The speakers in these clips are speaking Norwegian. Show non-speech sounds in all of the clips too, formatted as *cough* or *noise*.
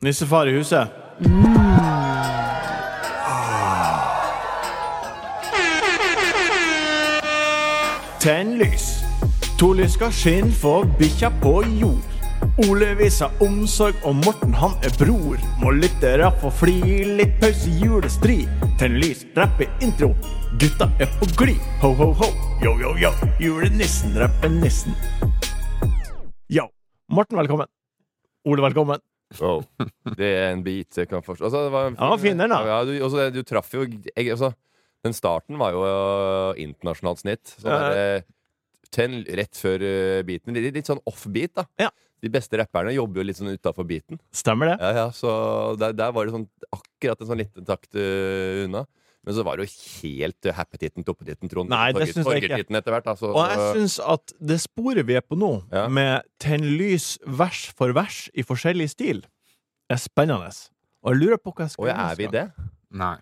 Nissefar i huset. Tenn lys. To lys skal skinne for bikkja på jord. Ole viser omsorg, og Morten han er bror. Må lyttere få fli, litt pause julestri. Tenn lys, rappe intro. Gutta er på glid. Ho, ho, ho. Yo, yo, yo. Julenissen rapper. Yo. Morten, velkommen. Ole, velkommen. Wow. Det er en bit jeg kan forstå. Altså, det var, Ja, finner den, da. Ja, du, også, du traff jo jeg, altså, Den starten var jo uh, internasjonalt snitt. Sånn Ja, ja. eh, rett før uh, beaten. Litt, litt sånn off-beat, da. Ja. De beste rapperne jobber jo litt sånn utafor beaten. Stemmer det? Ja, ja, så der, der var det sånn akkurat en sånn liten takt uh, unna. Men så var det jo helt uh, happy-titten, toppetitten, Trond. Nei, det syns jeg ikke. Etter hvert. Altså, Og jeg syns at det sporet vi er på nå, Ja. med tenn lys vers for vers i forskjellig stil, er spennende. Og jeg lurer på hva jeg skal Å er vi det? Nei.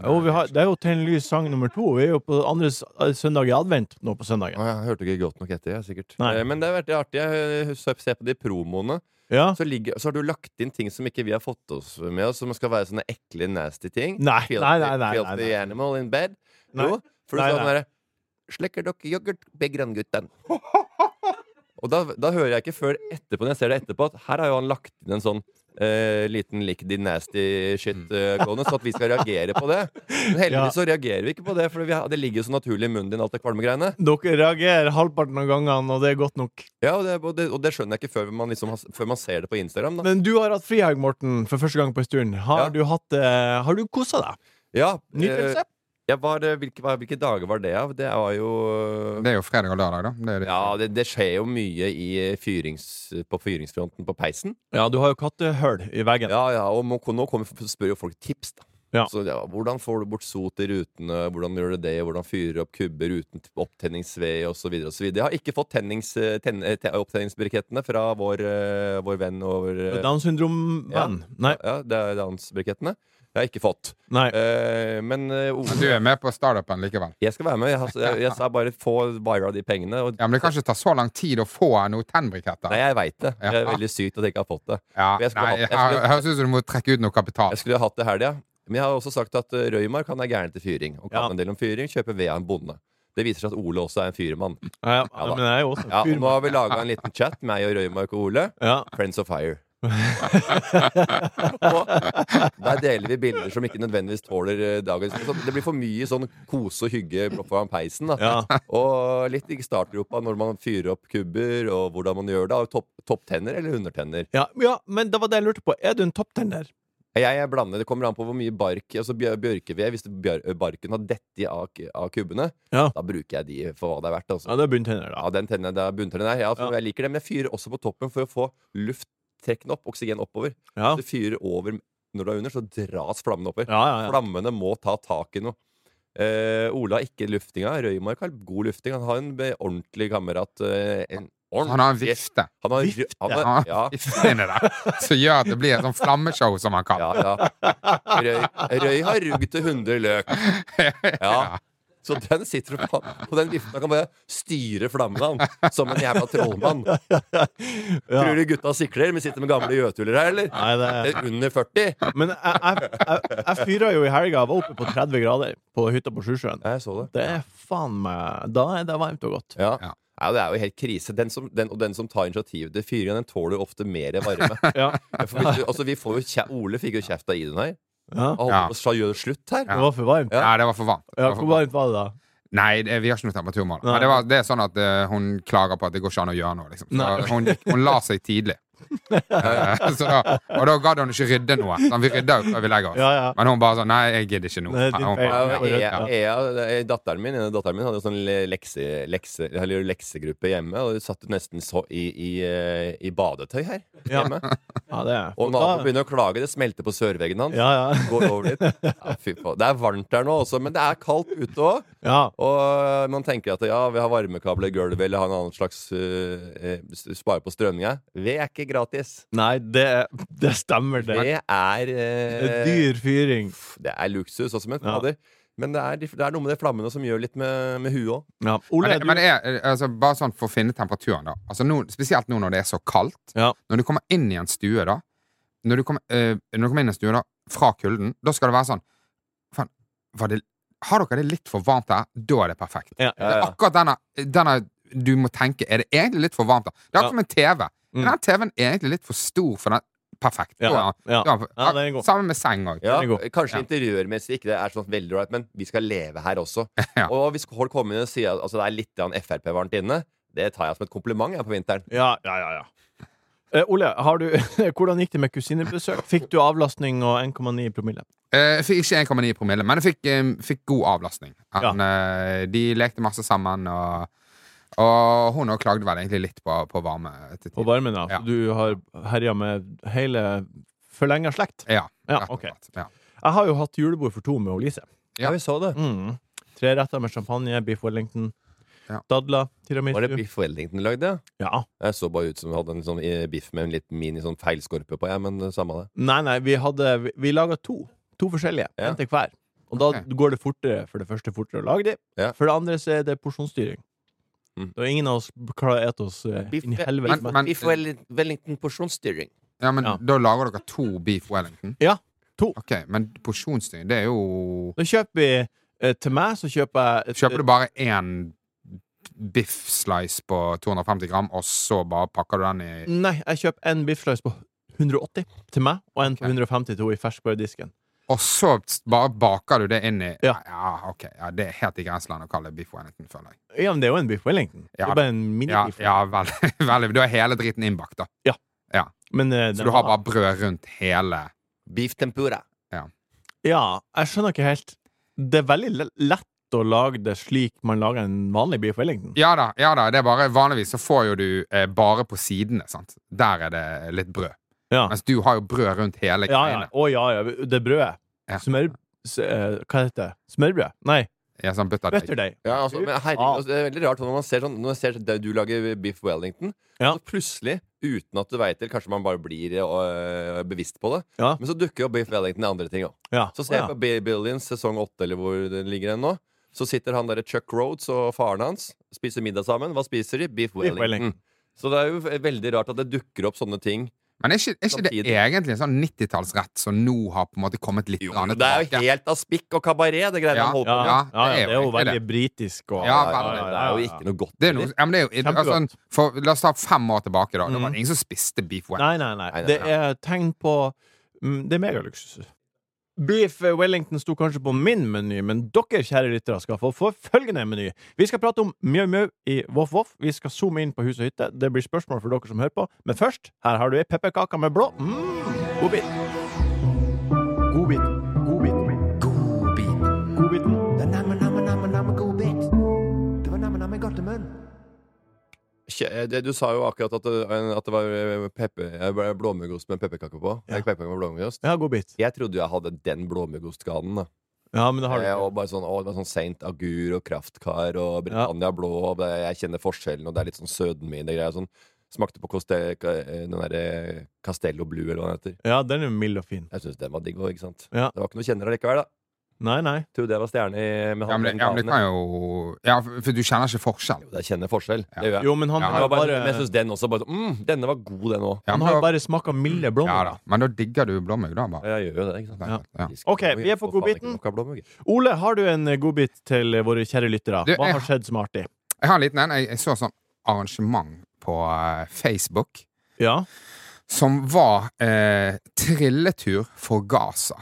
Jo, vi har, det er jo Tenn lys sang nummer to. Vi er jo på andre søndag i advent nå på søndagen. Å, jeg hørte ikke godt nok etter, jeg, sikkert. Nei. Eh, Men det har vært artig. Jeg ser på de promoene. Ja? Så, ligger, så har du lagt inn ting som ikke vi har fått oss med oss, som skal være sånne ekle, nasty ting. Nei, Filthy, nei, nei, nei, nei, nei. animal in bed. Nei. Jo, for du sa sånn derre Slekker dere yoghurt, Begrangutten? *laughs* Og da, da hører jeg ikke før etterpå, når jeg ser det etterpå, at her har jo han lagt inn en sånn eh, liten lick the nasty shit eh, gående, så at vi skal reagere på det. Men *laughs* heldigvis Ja. så reagerer vi ikke på det, for vi har, det ligger jo så naturlig i munnen din, alt det kvalmegreiene. Dere reagerer halvparten av gangene, og det er godt nok. Ja, og det, og, det, og det skjønner jeg ikke før man, liksom, før man ser det på Instagram. Da. Men du har hatt frihelg, Morten, for første gang på en stund. Har Ja. du hatt eh, Har du kosa deg? Ja, Nytelse? Var, hvilke, hvilke dager var det av? Det var jo Det er jo fredag og lørdag, da. Det er det. Ja, det, det skjer jo mye i fyrings, på fyringsfronten på peisen. Ja, du har jo kattehull i veggen. Ja, ja, og må, nå kommer, spør jo folk tips, da. Ja. Så, ja, hvordan får du bort sot i rutene? Hvordan gjør du det? Hvordan fyrer du opp kubber uten opptenningsved osv. Jeg har ikke fått tennings, ten, tenn, eh, opptenningsbrikettene fra vår, vår venn over Down syndrom-venn. Nei. Ja, det er Downs-brikettene. Jeg har ikke fått. Nei. Eh, men uh, Ole, Men du er med på startupen likevel. jeg skal være med. Jeg, har- jeg, jeg sa bare få vira de pengene. Og, Ja, Men det kan ikke ta så lang tid å få noe tennbriketter. Nei, jeg veit det. Det er veldig sykt at jeg ikke har fått det. Ja, Jeg nei, høres ut som du må trekke ut noe kapital. Jeg skulle ha hatt det i helga. Men jeg har også sagt at uh, Røymark han er gæren til fyring. Og kan Ja. en del om fyring, kjøper ved av en bonde. Det viser seg at Ole også er en fyrmann. Ja, ja, Ja men jeg er jo også en Ja, og nå har vi laga en liten chat, meg og Røymark og Ole. Ja. Friends of Fire. Og der deler vi bilder som ikke nødvendigvis tåler eh, dagens Det blir for mye sånn kose og hygge foran peisen. Ja. Og litt i startgropa når man fyrer opp kubber, og hvordan man gjør det. Topp, topptenner eller undertenner. Ja, ja, men det var det jeg lurte på. Er du en topptenner? Jeg er blander. Det kommer an på hvor mye bark Altså bjør- bjørkeved. Hvis barken har dette av, av kubbene, Ja. da bruker jeg de for hva det er verdt. Altså. Ja, det er bunntenner, da. Ja, den tenner, det er bunntenner. Ja, Ja. Jeg liker det, men jeg fyrer også på toppen for å få luft trekkende opp, oksygen oppover. Ja, du fyrer over når du er under, så dras flammene oppover. ja, ja. ja. Flammene må ta tak i noe. Eh, Ola har ikke luftinga. Røymark har god lufting. Han har en ordentlig kamerat. Eh, en Han har en vifte. Han har, Vifte? Han Han har, har ja, en vifte inni der som gjør at det blir et sånn flammeshow, som han kaller ja, ja. Røy, Røy har rugg til 100 løk. det. *laughs* Ja. Så den sitter på, på den viften. Han kan bare styre flammene som en jævla trollmann. *laughs* Ja. Tror du gutta sikler? Vi sitter med gamle gjøtuller her, eller? Nei, det er Under 40? Men jeg, jeg, jeg, jeg fyra jo i helga. Var oppe på 30 grader på hytta på Sjusjøen. Jeg så det. Det er faen meg Da er det varmt og godt. Ja. Ja. Ja, det er jo helt krise. Den som, den, og den som tar initiativet til fyringa, den tåler ofte mer varme. *laughs* Ja. For altså, vi får jo kjæ, Ole fikk jo kjeft av Idun her. Ja. Han holdt på å sa gjøre det slutt her. Det var for varmt. Ja, det var for varmt. Det Ja, var for hvor varmt. varmt var det da? Nei, det, vi har ikke noe temperaturmål. Nei. Men det, var, det er sånn at eh, hun klager på at det går ikke an å gjøre noe. Liksom. Så Nei. hun, hun la seg tidlig. Eh, *laughs* så da, og da gadd hun ikke rydde noe. Sånn, vi rydda jo før vi legger oss. Ja, ja. Men hun bare sånn Nei, jeg gidder ikke nå. Datteren min, datteren min hadde jo sånn lekse, lekse, eller leksegruppe hjemme, og hun satt nesten så i, i, eh, i badetøy her Ja. hjemme. Ja, det er Og naboen begynner å klage. Det smelter på sørveggen hans. Ja, ja. Går over dit. Ja, fy faen. Det er varmt der nå også, men det er kaldt ute òg. ja. Og man tenker at ja, vi har varmekabler i gulvet eller har en annen slags uh, spare på strømninga. Det er ikke gratis. Nei, det, det stemmer, det. Det er eh, dyr fyring. Det er luksus også, men Ja. fader. Men det er, det er noe med de flammene som gjør litt med, med huet òg. Ja. Ole, Men det, men det er eh, altså, bare sånn for å finne temperaturen, da. Altså, no, spesielt nå når det er så kaldt. Ja. Når du kommer inn i en stue, da Når du kommer, øh, når du kommer inn i en stue da fra kulden, da skal det være sånn Faen, var det har dere det litt for varmt der, Da er det perfekt. Ja, Ja, Det er ja. akkurat denne, denne du må tenke Er det egentlig litt for varmt. der? Det er Ja. akkurat som en TV. Mm. Den TV-en er egentlig litt for stor for den? Perfekt. Ja, ja. Ja, den er god. Sammen med seng òg. Ja, kanskje Ja. interiørmessig ikke det er sånn veldig ålreit, men vi skal leve her også. *laughs* Ja. Og hvis folk kommer inn og sier at altså, det er litt Frp-varmt inne, det tar jeg som et kompliment jeg, på vinteren. Ja, ja, ja. ja. Eh, Ole, har du, *laughs* hvordan gikk det med kusinebesøk? Fikk du avlastning og 1,9 promille? Eh, Jeg fikk ikke 1,9 promille, men jeg fikk, eh, fikk god avlastning. Han, eh, de lekte masse sammen, og, og hun òg klagde vel egentlig litt på, på varme. På varmen, ja. Ja. Du har herja med hele forlenga slekt? Ja, Ja, rett ok. Ja. Jeg har jo hatt julebord for to med Lise. Ja. vi så det. Mm. Tre retter med champagne, beef wellington, Ja. dadler, Var det beef wellington Wellington lagde? Ja. Jeg så bare ut som vi hadde en sånn eh, biff med en litt mini sånn feilskorpe på, jeg, men samme det. Nei, nei, vi hadde Vi, vi laga to. To forskjellige. Ja. En til hver. Og da okay. går det fortere for det første fortere å lage de. Ja. For det andre så er det porsjonsstyring. Mm. Da ingen av oss klarer å ete oss eh, inn i helvete. Men- men- beef Welli- Wellington porsjonsstyring. ja, men Ja. da lager dere to beef wellington? Ja, to. Ok, Men porsjonsstyring, det er jo Da kjøper vi eh, Til meg så kjøper jeg Kjøper du bare én biff slice på 250 gram, og så bare pakker du den i Nei, jeg kjøper en biffslice på 180 til meg, og en på Ok. 150 i ferskvaredisken. Og så bare baker du det inn i Ja. ja ok. Ja, det er helt i grenseland å kalle det beef wellington, føler jeg. Ja, men det er jo en biff wellington. Det er bare en Ja, mini-biff. ja veldig. *laughs* veldig. Du har hele driten innbakt, da. Men, uh, Så du har bare brød rundt hele Beef tempura. Ja, jeg skjønner ikke helt Det er veldig lett å lage det slik man lager en vanlig beef wellington. Ja da, ja da. Det er bare Vanligvis så får jo du eh, bare på sidene, sant. Der er det litt brød. Ja, Mens du har jo brød rundt hele ja. ja. Å ja, ja. Det brødet. Ja. Smør... s- eh, Hva heter det? Smørbrød? Nei, Ja, sånn butterdeig. butterdeig. Ja, altså, men herregud, Ah. altså, det er veldig rart når man ser sånn Når man ser det du lager Biff Wellington, Ja. så plutselig, uten at du veit det, kanskje man bare blir øh, bevisst på det, Ja. men så dukker jo Biff Wellington i andre ting òg. Ja. Så ser jeg ja. på Bay Billions sesong åtte, eller hvor den ligger nå. Så sitter han derre Chuck Rhodes og faren hans, spiser middag sammen. Hva spiser de? Beef Wellington. Wellington. Så det er jo veldig rart at det dukker opp sånne ting. Men er ikke, er ikke det egentlig en sånn 90-tallsrett som nå har på en måte kommet litt Jo, det er jo tilbake? helt av spikk og kabaret, det greiene Ja. han holder på med. ja, Ja, ja, det er jo veldig britisk og Ja, Ja, veldig. ja, det er jo ikke noe godt. Det er noe, ja, men det er jo, altså, for, la oss ta fem år tilbake, da. Det var Mhm. ingen som spiste beef wet. Nei, nei, nei. Nei, nei, Det er tegn på mm, Det er megaluksus. Beef Wellington sto kanskje på min meny, men dere kjære lyttere skal få få følgende meny. Vi skal prate om Mjau Mjau i Voff Voff. Vi skal zoome inn på hus og hytte. Det blir spørsmål for dere som hører på. Men først, her har du ei pepperkake med blå. Mm. Godbit. Du sa jo akkurat at det, at det var eh, pepper, eh, blåmuggost med pepperkake på. Ja. Pepperkake med blåmuggost. Ja, godbit. Jeg trodde jeg hadde den blåmuggostganen. Ja, men det har du Eh, ikke. og bare sånn, å, det var sånn Saint Agur og Kraftkar og Britannia Blå. Og det, jeg kjenner forskjellen, og det er litt sånn sødme i det greia. Sånn. Smakte på koste, eh, den derre Castello Blue, eller hva den heter. Ja, den er mild og fin. Jeg syns den var digg òg, ikke sant. Ja. Det var ikke noe kjenner allikevel, da. Nei, nei. Tror det var stjerne i- med Ja, men, den ja, men det kan jo Ja, for for du kjenner ikke forskjell. Jo, Jeg kjenner forskjell. Ja. Det gjør jeg. Jo, men han Ja, har var bare, bare, men jeg syns den også bare sånn mm, Denne var god, den òg. Ja, han men har da- bare smaka milde ja, blåmugger. da. Men da digger du blåmugg, da, bare. Jeg gjør jo det, ikke sant. Ja. Ja. Ok, vi er ikke godbiten. nok av blåmugg. Ole, har du en eh, godbit til eh, våre kjære lyttere? Du, Hva jeg- har skjedd som er artig? Jeg har en liten en. Jeg, jeg så sånn arrangement på eh, Facebook Ja. som var eh, trilletur for Gaza.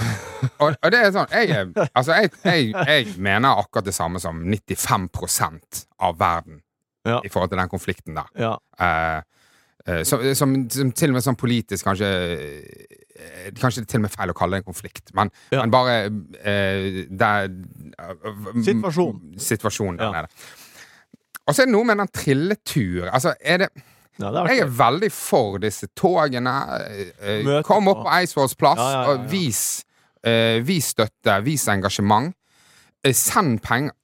*laughs* og, og det er sånn jeg, altså jeg, jeg, jeg mener akkurat det samme som 95% av verden Ja. i forhold til den konflikten der. ja. Uh, som, som, som til og med sånn politisk kanskje eh, Kanskje det er til og med feil å kalle det en konflikt, men, Ja. men bare eh, der Situasjon. Situasjonen der nede. Og så er det noe med den trilletur. Altså, er det Ja, det er Jeg er veldig for disse togene. Møte Kom opp på- Eidsvolls plass Ja, ja, og vis, vis støtte, vis engasjement. Eh, send penger.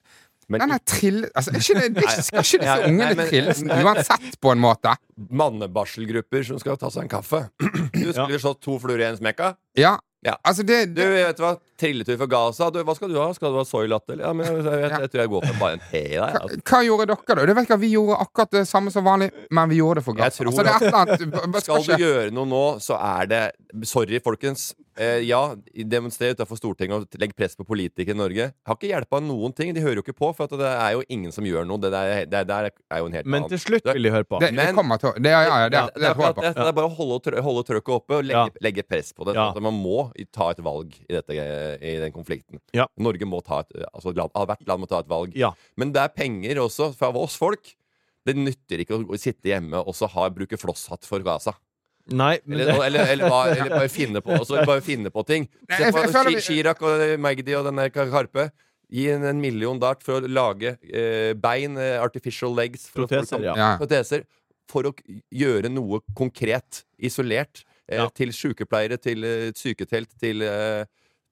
Men Den er trill... Altså, er ikke det, det er ikke, skal ikke disse *laughs* ungene trilles *laughs* uansett, på en måte? mannebarselgrupper som skal ta seg en kaffe. *clears throat* Du skulle ja. slått to fluer i en smekka. Ja. Ja. Altså, det, Du, vet du hva? Trilletur for Gaza. Du, hva skal du ha? Skal du ha soy latte? Ja, men jeg, jeg, jeg, tror jeg går for bare en te i deg. hva, Altså. hva gjorde dere, da? Det vet ikke, Vi gjorde akkurat det samme som vanlig, men vi gjorde det for Jeg tror Altså, det er et eller annet Skal du gjøre noe nå, så er det Sorry, folkens. Eh, ja, demonstrer utenfor Stortinget og legg press på politikere i Norge. Har ikke hjelpa noen ting. De hører jo ikke på, for at det er jo ingen som gjør noe. Det der, det der er jo en helt Men til slutt vil de høre på. Det, det kommer til å det, ja, ja, ja, det, det, det, det, det. Det er bare å holde, holde trøkket oppe og legge, Ja. legge press på det. Ja. Sånn at man må ta et valg i, dette, i den konflikten. Ja. Norge må ta et altså land, Hvert land må ta et valg. Ja. Men det er penger også fra oss folk. Det nytter ikke å sitte hjemme og så ha, bruke flosshatt for Gaza. Nei, men Eller, eller, eller, bare, *laughs* eller bare finne på også, bare finne på ting. Se på jeg føler Chi- vi- Chirac og Magdi og den der Karpe. Gi en, en million dart for å lage eh, bein, eh, artificial legs for Proteser, å, ja. Ja. proteser for å gjøre noe konkret, isolert, eh, Ja. til sykepleiere, til eh, syketelt, til, eh,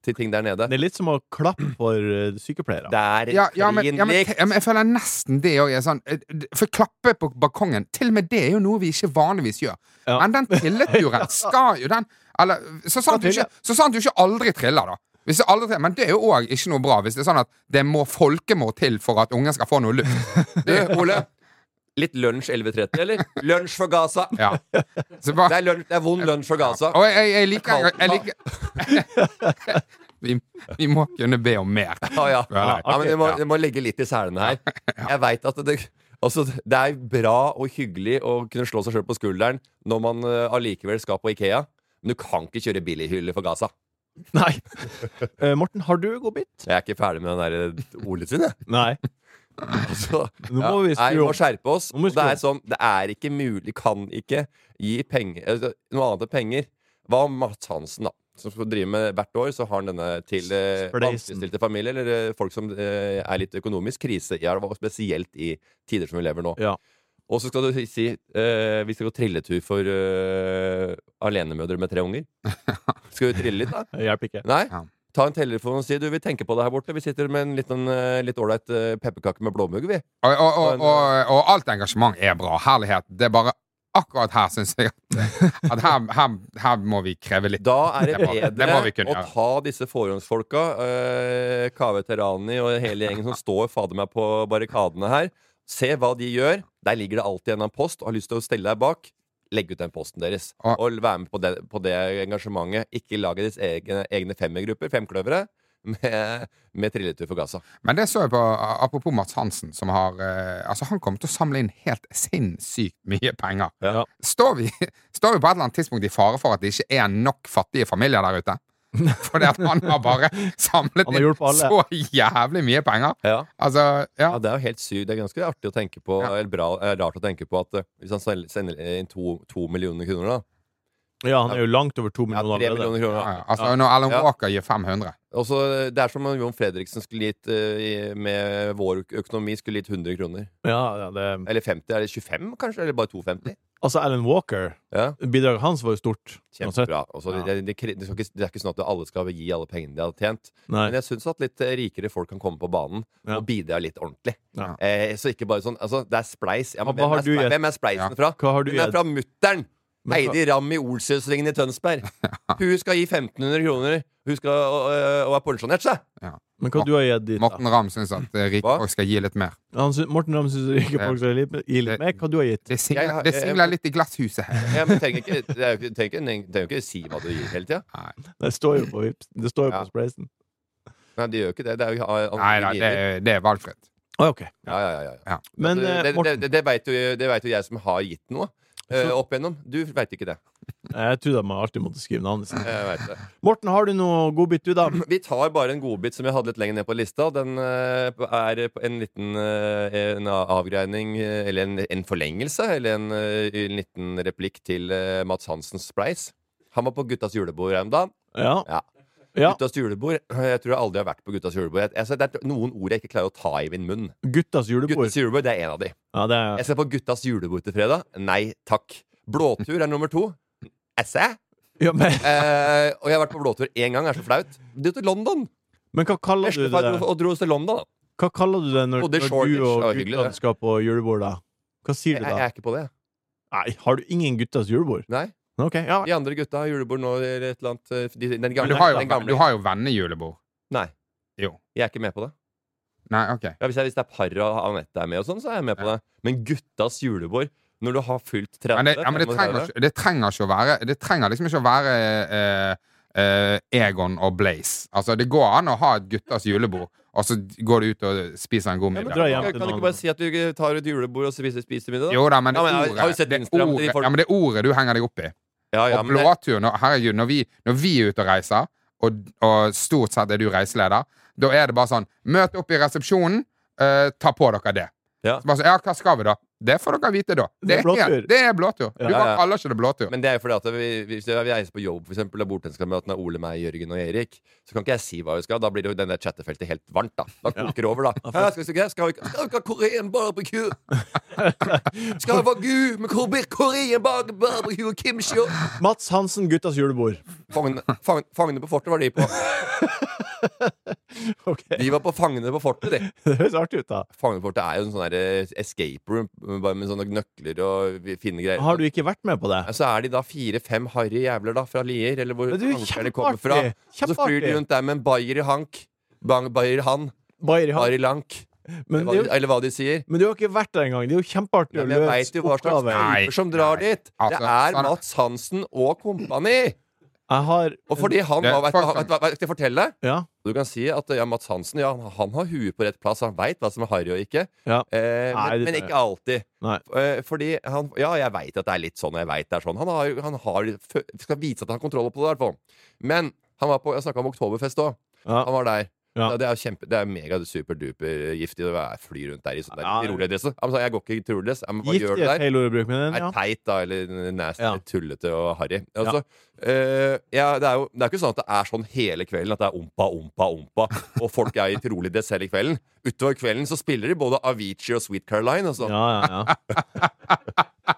til ting der nede. det er litt som å klappe for eh, sykepleiere. Det er Ja, ja, men, ja, men, ja, men jeg føler nesten det òg er sånn eh, For klappe på balkongen, til og med det er jo noe vi ikke vanligvis gjør. Ja. Men den trilleturen *laughs* skal jo den Eller så sant du ikke, så sant du ikke aldri triller, da. Aldri Men det er jo òg ikke noe bra, hvis det er sånn at det må folket må til for at ungen skal få noe luft. Du, Ole. Litt lunsj 11.30, eller? Lunsj for Gaza. *laughs* Ja. Så Det er, lunsj, det er vond lunsj for Gaza. og jeg, jeg liker, jeg liker *laughs* vi, vi må kunne be om mer. Ja, ja. Ja, men det må, det må legge litt i selene her. *laughs* Jeg vet at det, altså, det er bra og hyggelig å kunne slå seg sjøl på skulderen når man allikevel allikevel skal på Ikea, men du kan ikke kjøre billighylle for Gaza. Nei. Uh, Morten, har du godbit? Jeg er ikke ferdig med den der ordlyden ordet sin, jeg. Nei. *laughs* Altså, Nå må vi Nei, vi må skjerpe oss. Nå må vi det er sånn, det er ikke mulig, kan ikke gi penger altså, Noe annet enn penger. Hva om Mats Hansen, da? Som skal drive med hvert år, så har han denne til eh, vanskeligstilte familier, eller eh, folk som eh, er litt økonomisk krise, ja, og spesielt i tider som vi lever nå. Ja. Og så skal du si eh, vi skal gå trilletur for eh, alenemødre med tre unger. *laughs* Skal vi trille litt, da? Det hjelper ikke. Nei? Ta en telefon og si du, vi tenker på det her borte. Vi sitter med en liten, eh, litt ålreit eh, pepperkake med blåmugg, vi. Og, og, og, og, og alt engasjement er bra. Herlighet. Det er bare akkurat her syns jeg at, her, her, her må vi kreve litt. Da er det Det må- det bedre å ta disse forhåndsfolka, uh, Kaveh Terani og hele gjengen som står fader meg på barrikadene her. Se hva de gjør. Der ligger det alltid en av post og har lyst til å stelle deg bak. Legg ut den posten deres. Og- Og være med på det, på det engasjementet. Ikke lage deres egne, egne femmergrupper, femkløvere, med, med trilletur for Gaza. Men det så jeg på, apropos Mats Hansen, som har eh, Altså, han kommer til å samle inn helt sinnssykt mye penger. Ja. Står vi, *laughs* står vi på et eller annet tidspunkt i fare for at det ikke er nok fattige familier der ute? *laughs* At han har bare samlet har inn så jævlig mye penger. Ja. Altså, ja. Ja, Det er jo helt sykt. Det er ganske artig å tenke på Ja. Eller bra, eh, rart å tenke på at eh, hvis han sender inn to, to millioner kroner, da Ja, han er jo langt over to ja, millioner allerede. millioner kroner, Ja, ja. Altså, når Alan Ja. Walker gir 500 Også, Det er som om Jon Fredriksen skulle gitt eh, med vår økonomi skulle gitt 100 kroner. Ja, ja, det, Eller 50. Er det 25, kanskje? Eller bare 250? Altså, Alan Walker, Ja, bidraget hans var jo stort. Kjempebra. Også, Ja. det, det, det, ikke, det er ikke sånn at alle skal gi alle pengene de har tjent. Nei. Men jeg syns at litt eh, rikere folk kan komme på banen Ja. og bidra litt ordentlig. Eh, så ikke bare sånn Altså, det er spleis. Ja, men hvem, er hvem er spleisen fra? Hva har du Den er fra mutter'n! Heidi Ramm i Olsøsvingen i Tønsberg. *laughs* Hun skal gi 1500 kroner. Hun skal og, og er pensjonert seg. Men hva du har gitt dit? Morten Ramm syns at eh, rike folk skal gi litt mer. Han synes, Morten Ramm syns rike folk skal gi litt- mer. Hva du har gitt? Det Jeg singler, det singler litt i glasshuset her. Ja, men trenger ikke, er jo trenger ikke, trenger ikke si hva du gir hele tida. Det står jo på Vipps. Det står jo Ja. på Spraysen. Nei, de gjør ikke det. Det er jo Nei da, det, det er valgfritt. Å, ok. Ja, ja, ja, ja. Ja. Men det, eh, det, det, det, vet jo, det vet jo jeg som har gitt noe. Eh, opp igjennom. Du veit ikke det. Jeg trodde man alltid måtte skrive navnet sitt. Jeg vet det. Morten, har du noe godbit, du, da? *clears throat* Vi tar bare en godbit som jeg hadde litt lenger ned på lista. Den eh, er en liten eh, en avgreining, eh, eller en, en forlengelse, eller en, eh, en liten replikk til eh, Mats Hansens Spleis. Han var på Guttas julebord her om dagen. Ja. Ja. Ja. Guttas julebord. Jeg tror jeg aldri har vært på Guttas julebord. Jeg, altså, det er noen ord jeg ikke klarer å ta i min munn. Guttas julebord. Guttas julebord, det er en av de. Ja, det er Jeg skal på Guttas julebord til fredag. Nei takk. Blåtur er nummer to. Esse? ja, men, Eh, og jeg har vært på blåtur én gang. Det er så flaut. Du til London. men hva kaller du det? Dro, og dro oss til London, da. Hva kaller du det når, når du og guttene skal på julebord, da? Hva sier Jeg, du jeg da? er ikke på det. Nei, har du ingen guttas julebord? Nei. Ok, ja. De andre gutta har julebord nå eller et eller annet. eh, De, den Men gamle, du har jo, den gamle. du har jo vennejulebord. Nei. Jo. Jeg er ikke med på det. Nei, OK. Ja, hvis, jeg, hvis det er par og Anette er med, og sånn, så er jeg med på det. Men guttas julebord når du har fylt 30 Men det, ja, men det, trenger, ikke, det trenger ikke å være Det trenger liksom ikke å være eh, eh, Egon og Blaze. Altså, det går an å ha et guttas julebord, og så går du ut og spiser en god middag. Ja, kan, du ikke bare si at du tar et julebord og spiser, spiser middag? da? Jo da, men det Ja, ordet, det, ja, men det ordet du henger deg opp i. Ja, ja, og blåtur når, Herregud, når vi, når vi er ute og reiser, og, og stort sett er du reiseleder, da er det bare sånn Møt opp i resepsjonen, eh, ta på dere det. Ja. Så bare så, ja, hva skal vi da? Det får dere vite da. Det er blåtur. det er blåtur. Du ja, ja. kaller ikke det blåtur. men det er fordi at vi, hvis vi reiser på jobb, eksempel, og bordtenniskameraten er Ole, meg, Jørgen og Erik, så kan ikke jeg si hva vi skal. Da blir det jo denne chattefeltet helt varmt. Da Da koker det over, da. Her skal, vi, skal, vi, skal vi skal vi ikke ha korean barbecue? *laughs* Skal vi ha gu med kore- korean barbecue og kimchi? Mats Hansen, guttas julebord. Fangene, fang, fangene på fortet var de på. *laughs* *laughs* Ok, De var på Fangene på fortet, de. *laughs* Det høres artig ut, da. Fangene på fortet er jo en sånn der eh, escape room, bare med sånne nøkler og finne fine greier. Har du ikke vært med på det? Så er de da fire-fem harry jævler da fra Lier, eller hvor er de kommer fra. så flyr de rundt der med en bayer i hank. Bayer han. Bayer i hand. Bayer lank. Men, Eller er hva, jo, eller hva de sier. men du har ikke vært der engang. Det er jo kjempeartig å løse oppgaver. Som drar nei. dit. Det er sånn- Mats Hansen og kompani! Jeg har Og fordi han var vet, vet, Skal jeg fortelle? Ja. Du kan si at ja, Mats Hansen ja, han har huet på rett plass. Han veit hva som er harry og ikke. Ja. Eh, Nei, men, men ikke alltid. Eh, fordi han Ja, jeg veit at det er litt sånn, og jeg vet det er sånn. Han har, han har skal vise at han har kontroll på det, Derfor. Men han var på Jeg snakka om Oktoberfest òg. Han var der. Ja. Ja. det er kjempe Det er mega superduper giftig å fly rundt der i sånn Ja. tyrolerdrasse. Altså, jeg går ikke i tyrolerdrass. Jeg må bare gjøre det der. ord å bruke, Er teit, da, eller nasty, Ja. tullete og harry. Altså, ja, det er jo det er ikke sånn at det er sånn hele kvelden at det er ompa, ompa, ompa, *laughs* og folk er i tyrolerdrass hele kvelden. Utover kvelden så spiller de både Avicii og Sweet Caroline. Altså. Ja, ja, ja. *laughs*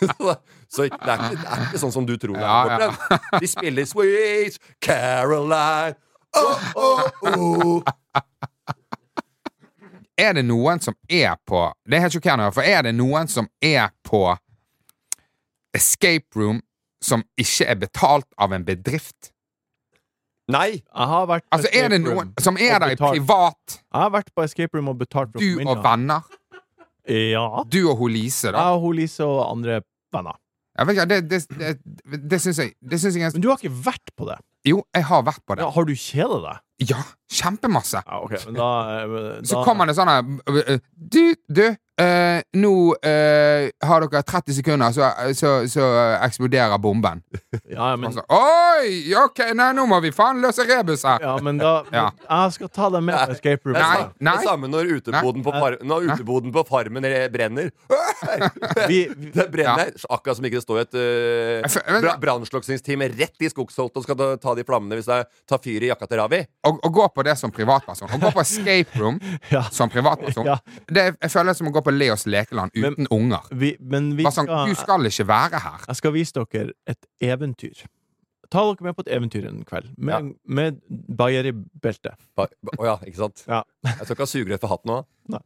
så så det, er ikke, det er ikke sånn som du tror. Ja, ja. De spiller Sweet Caroline. Oh, oh, oh. Er det noen som er på Det er helt sjokkerende, for er det noen som er på escape room som ikke er betalt av en bedrift? Nei! Jeg har vært på Altså, er det noen som er der i privat, Jeg har vært på escape room og betalt for du og venner? Ja. Du og hun Lise, da? Jeg og hun Lise og andre venner. Jeg vet ikke, det, det, det, det syns jeg, jeg Men du har ikke vært på det? Jo, jeg har vært på det. Ja, har du kjedet deg? Ja, kjempemasse. Ja, okay. men da, men, *laughs* da Så kommer det sånn her Du, du eh, nå eh, har dere 30 sekunder, så, så, så eksploderer bomben. *laughs* Ja, men, Så, Oi! Ok, nei, nå må vi faen løse rebus her. ja, men da Ja. Jeg skal ta deg med på escape room. Nei, nei. det samme når uteboden, på, far, når uteboden på Farmen brenner. *laughs* Vi, vi, Det brenner, Akkurat som ikke det står et uh, brannslukningsteam rett i skogsholt og skal ta, ta de flammene hvis det tar fyr i jakka til Ravi. Å, å gå på det som privatperson. Å gå på escape room *laughs* Ja. som privatperson. Ja. Det, jeg føler det som å gå på Leos lekeland uten unger. vi, men vi sånn, skal, Du skal ikke være her. Jeg skal vise dere et eventyr. Ta dere med på et eventyr en kveld, med, med bayer i beltet. Ba- ba- oh ja, ikke sant? Ja. Jeg skal ikke ha sugerør for hatten nå.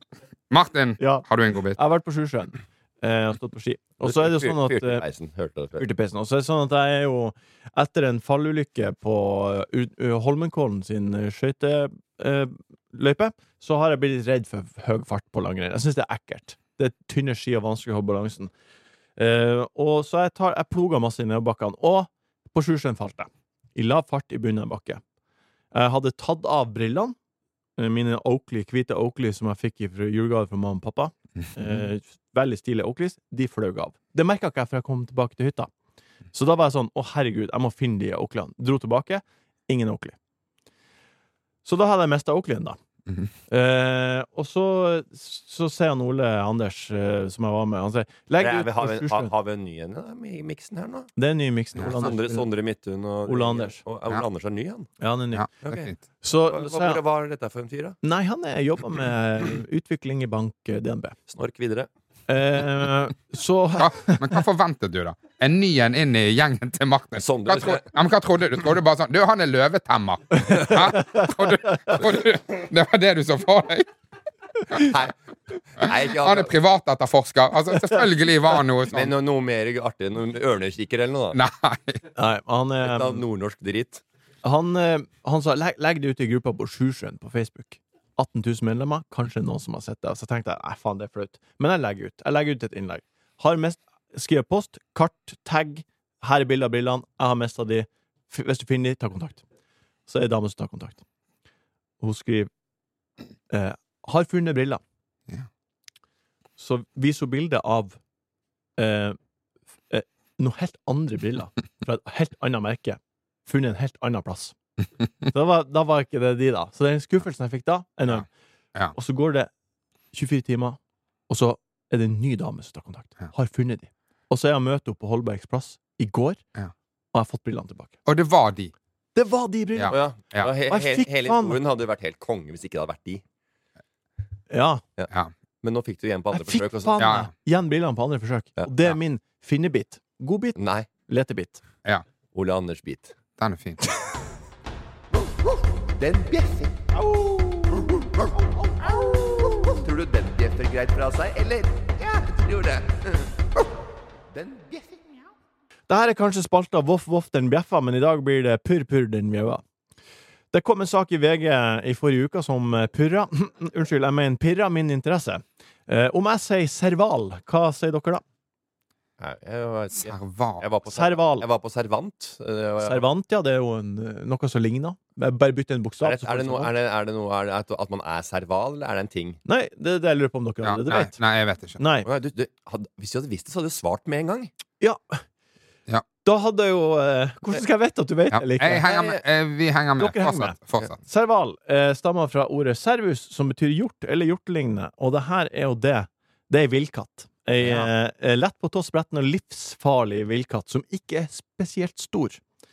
Martin, Ja. har du en god bit? Jeg har vært på Sjusjøen eh, har stått på ski. Og så er det sånn at eh, peisen, hørte det før. Fyrt peisen. Og så er det sånn at jeg er jo Etter en fallulykke på uh, Holmenkollen sin skøyteløype, så har jeg blitt litt redd for høy fart på langrenn. Jeg syns det er ekkelt. Det er tynne ski og vanskelig å holde balansen. Eh, og så jeg, tar, jeg ploga masse i nedoverbakkene. Og på Sjusjøen falt jeg. I lav fart i bunnen av bakke. Jeg hadde tatt av brillene. eh, Mine Oakley, hvite Oakley som jeg fikk i julegave fra mamma og pappa. *laughs* Eh, veldig stilige Oakleys. De fløy av. Det merka ikke jeg før jeg kom tilbake til hytta. Så da var jeg sånn Å, herregud, jeg må finne de Oakleyene. Dro tilbake. Ingen Oakley. Så da hadde jeg mista Oakleyen, da. Mhm. eh, og så, så ser han Ole Anders, eh, som jeg var med, han sier Legg Nei, ut har, på vi, har, har vi en ny en i miksen her nå? Det er en ny miks. Ja, Sondre, Anders. Sondre Midthun og Ole Anders. Og, Ole Ja. Anders er ny, han. Ja, han er ny. Ja, okay. Ok. er. Så, Hva, så hva, hva er dette for en fyr, da? Nei, han er jobba med utvikling i bank eh, DNB. Snork videre. Eh, så Hva, men hva forventet du, da? En ny en inn i gjengen til Martin? Sånn, Hva, tro, ja, men hva trodde du? Trodde du bare sånn Du, han er løvetemmer. Hæ? Trodde, trodde du det var det du så for deg? Nei, Nei Han er privatetterforsker. Altså, selvfølgelig var han noe Men sånn. noe, noe mer artig enn noen ørnekikker eller noe? da Nei. Nei, han, eh, nordnorsk dritt. han, eh, han sa legg, legg det ut i gruppa på Sjusjøen på Facebook. 18 000 medlemmer. Kanskje noen som har sett det. Så tenkte jeg nei, faen, det er flaut. Men jeg legger ut. Jeg legger ut et innlegg. Har mest skrevet post, kart, tag. Her er bilde av brillene. Jeg har mista de. Hvis du finner de, ta kontakt. Så er det ei dame som tar kontakt. Hun skriver eh, Har funnet briller. Ja. Så viser hun bilde av eh, eh, noen helt andre briller fra et helt annet merke. Funnet en helt annen plass. Da var, da var ikke det de, da. Så den skuffelsen jeg fikk da, enorm. Ja. Og så går det 24 timer, og så er det en ny dame som tar kontakt. Ja. Har funnet de. Og så er jeg møte opp på Holbergs plass i går, Ja. og jeg har fått brillene tilbake. Og det var de. Det var de brillene! Ja. Ja. Ja, he, Og jeg he, fikk hele historien hadde jo vært helt konge hvis ikke det hadde vært de. Ja. Ja. Men nå fikk du igjen på andre Jeg forsøk. Jeg fikk faen Ja, igjen brillene på andre forsøk. Ja. Og det Ja. er min finnebit. Godbit, Nei. letebit. Ole Anders-bit. Den er fin. *laughs* Den bjeffer. Tror du den bjeffer greit fra seg, eller? Ja, tror det. Den bjeffer. Det her er kanskje spalta Voff Voff den bjeffa, men i dag blir det Purr Purr den mjaua. Det kom en sak i VG i forrige uke som eh, purra *clears throat* Unnskyld, jeg mener pirra min interesse. Eh, om jeg sier serval, hva sier dere da? Nei, jeg, jeg, Serval. jeg, var på Serval. Jeg var på Servant. Servant, ja, det er jo en, eh, noe som ligner. Bare bytte en bokstav. Er det, er det noe, er det, er det noe er det at, man er serval, eller er det en ting? Nei, det, det jeg lurer på om dere Ja, allerede nei, vet. nei, jeg vet ikke. Nei. Du, du, hadde, hvis du hadde visst det, så hadde du svart med en gang. Ja. Ja. Da hadde jeg jo eh, Hvordan skal jeg vite at du vet Ja, det jeg henger med. Eh, Vi henger med. Dere henger Fortsett. fortsett. Serval eh, stammer fra ordet servus, som betyr hjort eller hjortelignende, og det her er jo det. Det er ei villkatt. Ei Ja. eh, lett på tå sprettende og livsfarlig villkatt som ikke er spesielt stor.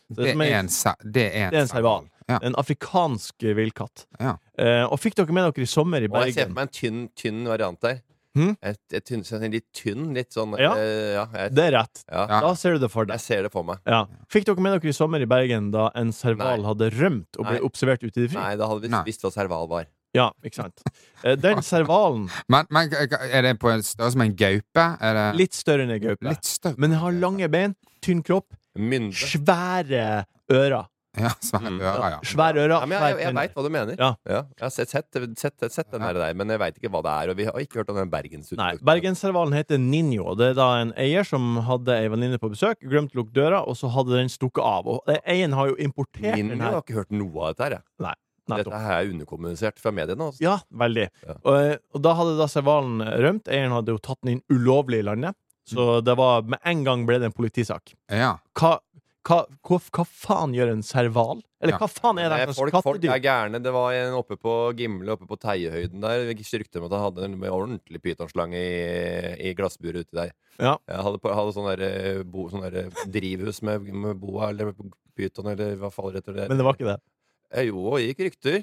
Det er det er en, Det er en serval. Ja. En afrikansk villkatt. Ja. Eh, og fikk dere med dere i sommer i Og jeg ser på meg en tynn, tynn variant der. Hmm? Et, et tynn, sånn litt tynn, litt sånn Ja. eh, ja, jeg, Det er rett. Da ser du det for deg. Jeg ser det for meg. Ja. Fikk dere med dere i sommer i Bergen da en serval Nei. hadde rømt og ble Nei. observert ute i det fri? Nei, da hadde vi Nei. visst hva serval var. Ja, ikke sant. Eh, den *laughs* servalen, Men, men er det på en størrelse med en gaupe? Er det litt større enn en gaupe, litt større? men den har lange bein, tynn kropp, Mynde. svære ører. Ja, svære Mm. ører, ja. Svære ører. Ja, men jeg, jeg, jeg veit hva du mener. Ja. Jeg har sett, sett, sett, sett den her der, men jeg veit ikke hva det er. Og vi har ikke hørt om den Nei, bergensutflukten. Bergensservalen heter Ninjo. Det er da en eier som hadde ei venninne på besøk, glemte å lukke døra, og så hadde den stukket av. Og den eieren har jo importert Ninjo, den Ninjo har ikke hørt noe av dette her. Jeg. Nettopp. Dette her er underkommunisert fra mediene. Altså. Ja, veldig. Ja. Og, og da hadde da servalen rømt. Eieren hadde jo tatt den inn ulovlig i landet. Så det var med en gang ble det en politisak. ja. Hva, hva, hva, hva faen gjør en serval? Eller Ja. hva faen er det Nei, folk, folk er gærne. Det var en oppe på Gimle, oppe på Teiehøyden der. Jeg rykter om at han hadde en ordentlig pytonslange i, i glassburet uti der. Ja. Jeg hadde, hadde sånn der, eh, bo, sånn der eh, drivhus med, med boa eller pyton eller hva faller etter det. Men det var ikke det. Eh, Jo, det gikk rykter.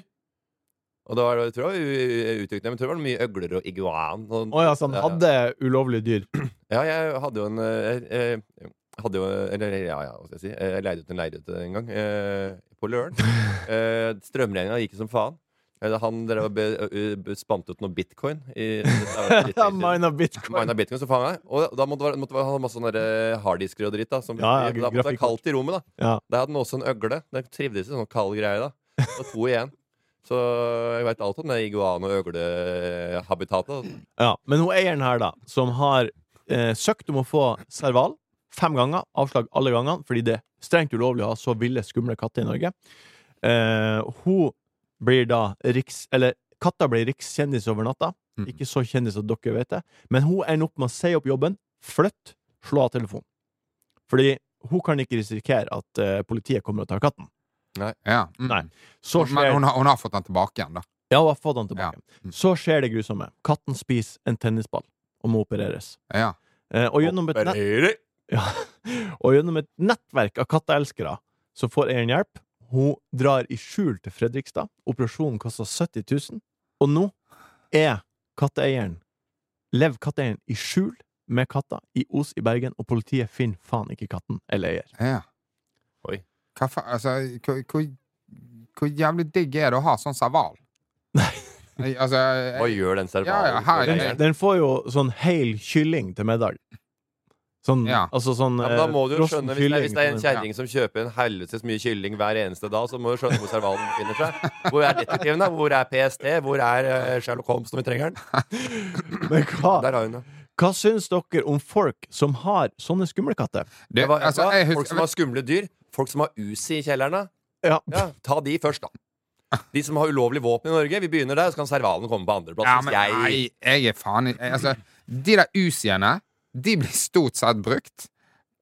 Og da var det, tror jeg var men tror det var mye øgler og iguan. Og, oh, ja, så han hadde ulovlige dyr. *clears throat* Ja, jeg hadde jo en jeg, eh, hadde jo, eller ja, ja, hva skal jeg si. Eh, Jeg leide ut en leilighet en gang, eh, på Løren. *laughs* Eh, Strømregninga gikk som faen. Eh, Han drev og spant ut noe bitcoin. I, Mina bitcoin. Mina bitcoin, så jeg. Og da måtte være- ha masse harddisker og dritt. Da, som, Ja, ja, da måtte det være kaldt i rommet. da Ja. Der hadde den også en øgle. Den trivdes i sånn kald greie. da Og to igjen. Så jeg veit alt om det iguan- og øglehabitatet. Ja, men hun eieren her, da, som har eh, søkt om å få serval fem ganger, avslag alle gangene, fordi det er strengt ulovlig å ha så ville, skumle katter i Norge, eh, hun blir da riks... Eller katta blir rikskjendis over natta. Ikke så kjendis at dere vet det. Men hun ender opp med å si opp jobben, flytte, slå av telefonen. Fordi hun kan ikke risikere at uh, politiet kommer og tar katten. Ja. Mm. Nei. Så Men hun har, hun har fått den tilbake igjen, da. Ja, hun har fått den tilbake. Mm. Så skjer det grusomme. Katten spiser en tennisball og må opereres. Ja. Uh, og, gjennom et nett, ja, *laughs* og gjennom et nettverk av katteelskere så får eieren hjelp. Hun drar i skjul til Fredrikstad. Operasjonen koster 70 000. Og nå er katteeieren Lever katteeieren i skjul med katta i Os i Bergen, og politiet finner faen ikke katten eller eier. ja. Oi. Hva faen Altså, hvor, hvor, hvor jævlig digg er det å ha sånn serval? Nei. Altså Hva gjør den Ja, ja, Den, den får jo sånn heil kylling til middag. Sånn, Ja. altså sånn Ja, men da eh, må du jo skjønne, hvis det, hvis det er en kjerring som kjøper en helvetes mye kylling hver eneste dag, så må du skjønne hvor servalen befinner seg. Hvor er detektiven, da? Hvor er PST? Hvor er eh, Sherlock Holmes når vi trenger den? *laughs* Men hva, Der har hun det. hva syns dere om folk som har sånne skumle katter? det, var, altså, jeg Folk som har skumle dyr. Folk som har Uzi i kjellerne? Ja. Ja, ta de først, da. De som har ulovlig våpen i Norge, vi begynner der, så kan servalen komme på andreplass. ja, men, jeg Nei, jeg er faen i- altså, De der Uziene, de blir stort sett brukt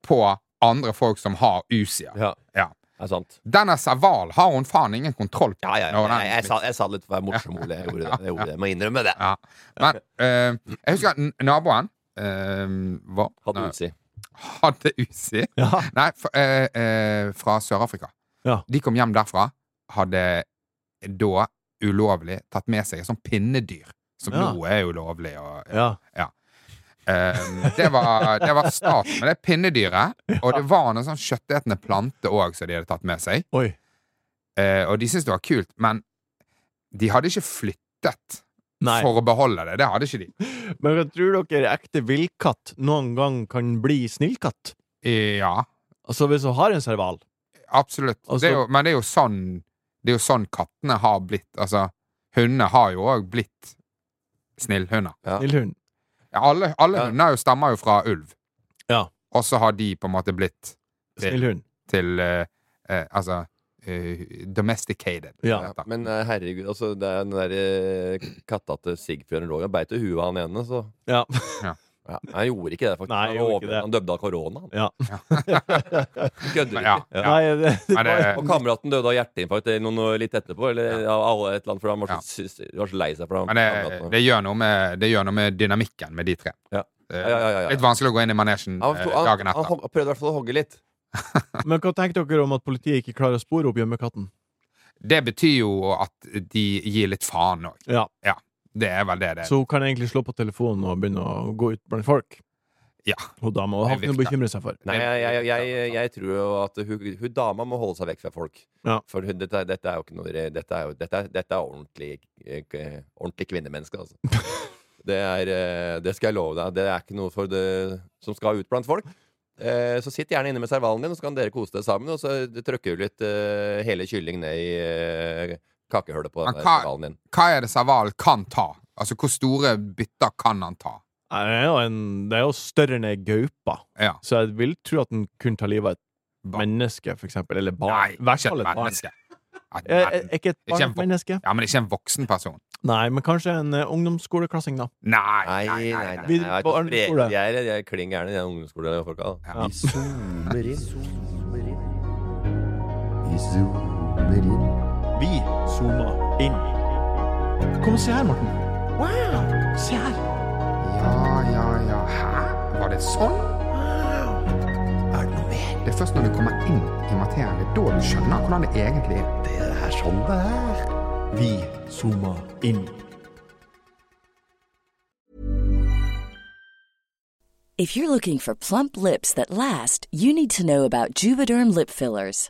på andre folk som har usia. Ja, Ja. det er sant. Denne serval har hun faen ingen kontroll på. Ja, ja, ja. Jeg, jeg, sa, jeg sa litt for å være morsom, Ole. Jeg gjorde det. Jeg det. Må innrømme det. Ja. Men uh, jeg husker at naboen uh, hva? Hadde usi. Hadde usi? Ja. Nei, fra, uh, eh, fra Sør-Afrika. Ja. De kom hjem derfra, hadde da ulovlig tatt med seg et sånt pinnedyr, som nå er ulovlig. Og, Ja. Eh, det, var, det var staten med det pinnedyret, og det var noen sånn kjøttetende plante òg som de hadde tatt med seg. Oi. Uh, og de syntes det var kult, men de hadde ikke flyttet Nei. for å beholde det. Det hadde ikke de. *laughs* Men jeg tror dere ekte villkatt noen gang kan bli snillkatt? Ja, Altså hvis hun har en serval? absolutt. Altså- det er jo, men det er jo sånn Det er jo sånn kattene har blitt. Altså, hundene har jo òg blitt snillhunder. Ja. Snillhund? Alle alle Ja. hunder jo stammer jo fra ulv, Ja. og så har de på en måte blitt til, til uh, uh, Altså eh, domesticated. Ja. Men herregud, altså, det er den der katta til Sigfjørn Rogan beit jo huet av han ene, så Ja. ja, Han gjorde ikke det, faktisk. Nei, han, gjorde ikke det. han døde av korona. ja. *laughs* Kødder Ja, ikke. ja. Nei, det, det det- Og kameraten døde av hjerteinfarkt noen litt etterpå. Eller av alle et eller annet, for han var Ja. så, var så lei seg for det Men det, det, gjør noe med, det gjør noe med dynamikken med de tre. Ja. Eh, Ja, ja, ja, ja. Litt vanskelig å gå inn i manesjen eh, han, dagen etter. Han, prøvde i hvert fall å hogge litt. *laughs* Men hva tenker dere om at politiet ikke klarer å spore opp gjemmekatten? Det betyr jo at de gir litt faen òg. Ja. Det er vel det det er. Så hun kan egentlig slå på telefonen og begynne å gå ut blant folk? Ja. Hun dama. Har ikke noe å bekymre seg for. Nei, jeg, jeg, jeg, jeg tror jo at hun, hun dama må holde seg vekk fra folk. Ja. For hun, dette, dette er jo ikke noe Dette er, jo, dette er, dette er ordentlig, eh, ordentlig kvinnemenneske, altså. *laughs* Det, er, eh, det skal jeg love deg. Det er ikke noe for det som skal ut blant folk. Eh, Så sitt gjerne inne med servalen din, og så kan dere kose dere sammen. Og så trykker du litt eh, hele kylling ned i eh, kakehullet på Men hva- din. Hva er det Saval kan ta? Altså, hvor store bytter kan han ta? Nei, Det er jo, en, det er jo større enn ei gaupe, Ja. så jeg vil tro at den kunne ta livet av et Ba- menneske, for eksempel. Eller barn. Nei, hvert ikke fall et menneske. Er, er ikke et Ikke barn et menneske? Ja, men ikke en voksen person. Nei, men kanskje en uh, ungdomsskoleklassing, da. Nei, Nei, nei, nei. Jeg på ikke, ungdomsskole. Jeg er, jeg er klin gæren i den ungdomsskolefolka. Ja. Vi. Zoomer inn. Vi zoomer inn. Vi zooma inn. Kom og se her, Morten. Wow! Se her. Ja, ja, ja. Hæ? Var det sånn? Er det noe mer? Det er først når du kommer inn i materien, det er da du skjønner hvordan det egentlig er. Det er sånn det er. Vi zooma inn. If you're looking for plump lips that last, you need to know about Juvederm lip fillers.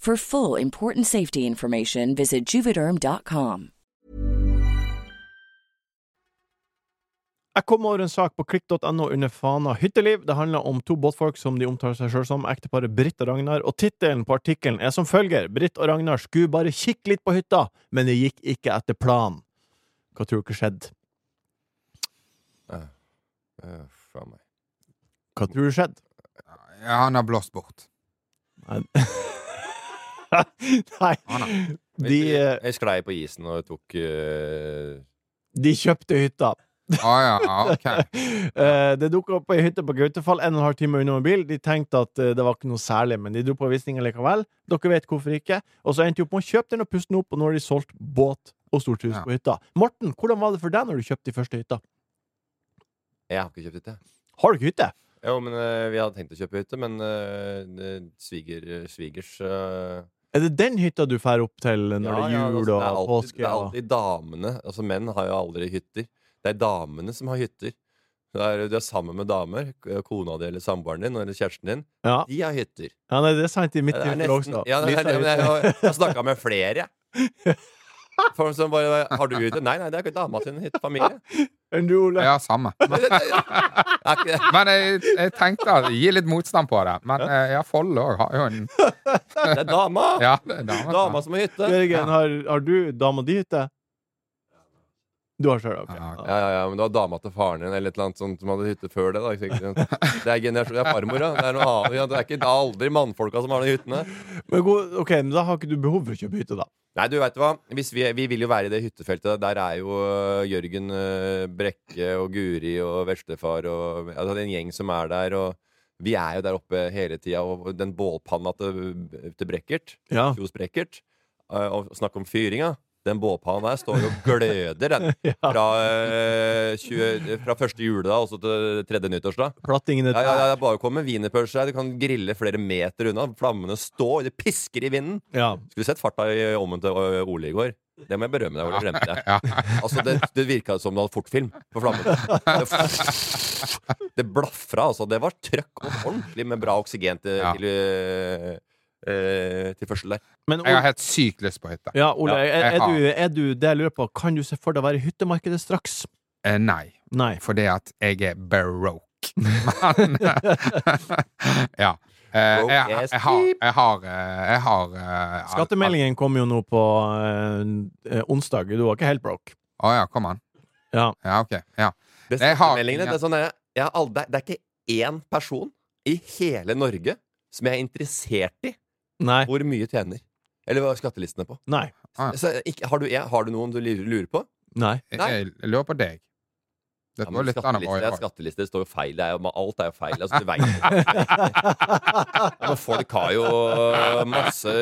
For full important safety information, visit juvederm.com. Jeg kom over en sak på klikk.no under fana hytteliv. Det handler om to båtfolk som de omtaler seg sjøl som, ekteparet Britt og Ragnar, og tittelen på artikkelen er som følger Britt og Ragnar skulle bare kikke litt på hytta, men det gikk ikke etter planen. Hva tror dere skjedde? Uh, faen meg. Hva tror du skjedde? Ja, han har blåst bort. Nei, *laughs* Nei. Ah, nei. De, eh, Jeg sklei på isen og tok uh... de kjøpte hytta. ah, ja, ok. *laughs* Eh, det dukka opp ei hytte på Gautefall, en og en halv time unna mobil. De tenkte at det var ikke noe særlig, men de dro på visning likevel. Dere vet hvorfor ikke. Og så endte de opp med å kjøpe den og puste den opp, og nå har de solgt båt og storthus Ja. på hytta. Morten, hvordan var det for deg når du kjøpte de første hytta? Jeg har ikke kjøpt hytte. Har du ikke hytte? Jo, men uh, vi hadde tenkt å kjøpe hytte, men det- sviger, svigers eh, Er det den hytta du drar opp til når ja, det er ja, jul altså, og det er alltid, påske? Det er alltid damene. Altså Menn har jo aldri hytter. Det er damene som har hytter. Det er, du er sammen med damer, kona di eller samboeren din eller kjæresten din. Ja. De har hytter. ja, nei, det er sant i mitt tilfelle også. ja, det er, jeg, har- har snakka med flere, jeg. *laughs* Folk som bare Har du hytte? Nei, nei, det er ikke dama sin hytte. Familie. Enn du, Ole? Ja, samme. *laughs* Men jeg, jeg tenkte å gi litt motstand på det. Men eh, ja, Folle òg har jo en *laughs* Det er dama! Ja, det er dama, Dama som har hytte. Jørgen, har, har du dama di hytte? Du har sjøl, ok. Ja. Ja, ja, men det var dama til faren din eller et eller annet sånt som hadde hytte før det. da ikke? Det er generasjon, det er farmor, ja. Det er noe annet. Ja, det er ikke det er aldri mannfolka som har de hyttene. Men god, ok, men da har ikke du behov for å kjøpe hytte, da. Nei, du vet hva. Hvis vi, vi vil jo være i det hyttefeltet. Der er jo øh, Jørgen øh, Brekke og Guri og Veslefar og altså, det er en gjeng som er der. Og vi er jo der oppe hele tida. Og den bålpanna til, til Brekkert, Ja. Kjos Brekkert, øh, og snakk om fyringa. Den bålpanna der står jo og gløder, den. *laughs* Ja. Fra, eh, 20, fra første juledag og så til tredje nyttårsdag. Plattingene Ja, ja, ja, det er bare å komme med wienerpølse her. Du kan grille flere meter unna. Flammene står, det pisker i vinden. ja. Skulle sett farta i ommen til Ø, Ole i går. Det må jeg berømme deg for. Det glemte jeg. *laughs* Altså, det, det virka som det hadde fortfilm på flammen. Det, *laughs* det blafra, altså. Det var trøkk og ordentlig med bra oksygen til, Ja. til, øh, øh, til førsel der. Men Jeg har helt sykt lyst på hytte. ja, Ole Ja, er, er, du, er du det jeg lurer på, kan du se for deg å være i hyttemarkedet straks? Eh, nei, Nei. fordi at jeg er baroque. *laughs* Men *laughs* Ja. Eh, jeg, jeg, jeg har Jeg har, eh, jeg har uh, Skattemeldingen kom jo nå på uh, onsdag. Du var ikke helt broke. Å ja, kom an. Ja. Ja, ok. Ja. Det, Jeg har- skattemeldingene, det, er sånn, jeg, jeg aldri, det er ikke én person i hele Norge som jeg er interessert i Nei. hvor mye tjener. Eller hva er skattelistene på. Nei. Ah. Så, ikke, har, du, har du noen du lurer på? Nei. Jeg, Nei. jeg lurer på deg. Ja, Dette var litt skattelister, ja, skattelister står jo feil. Det er jo, alt er jo feil. Altså, du vet. *laughs* Men folk har jo masse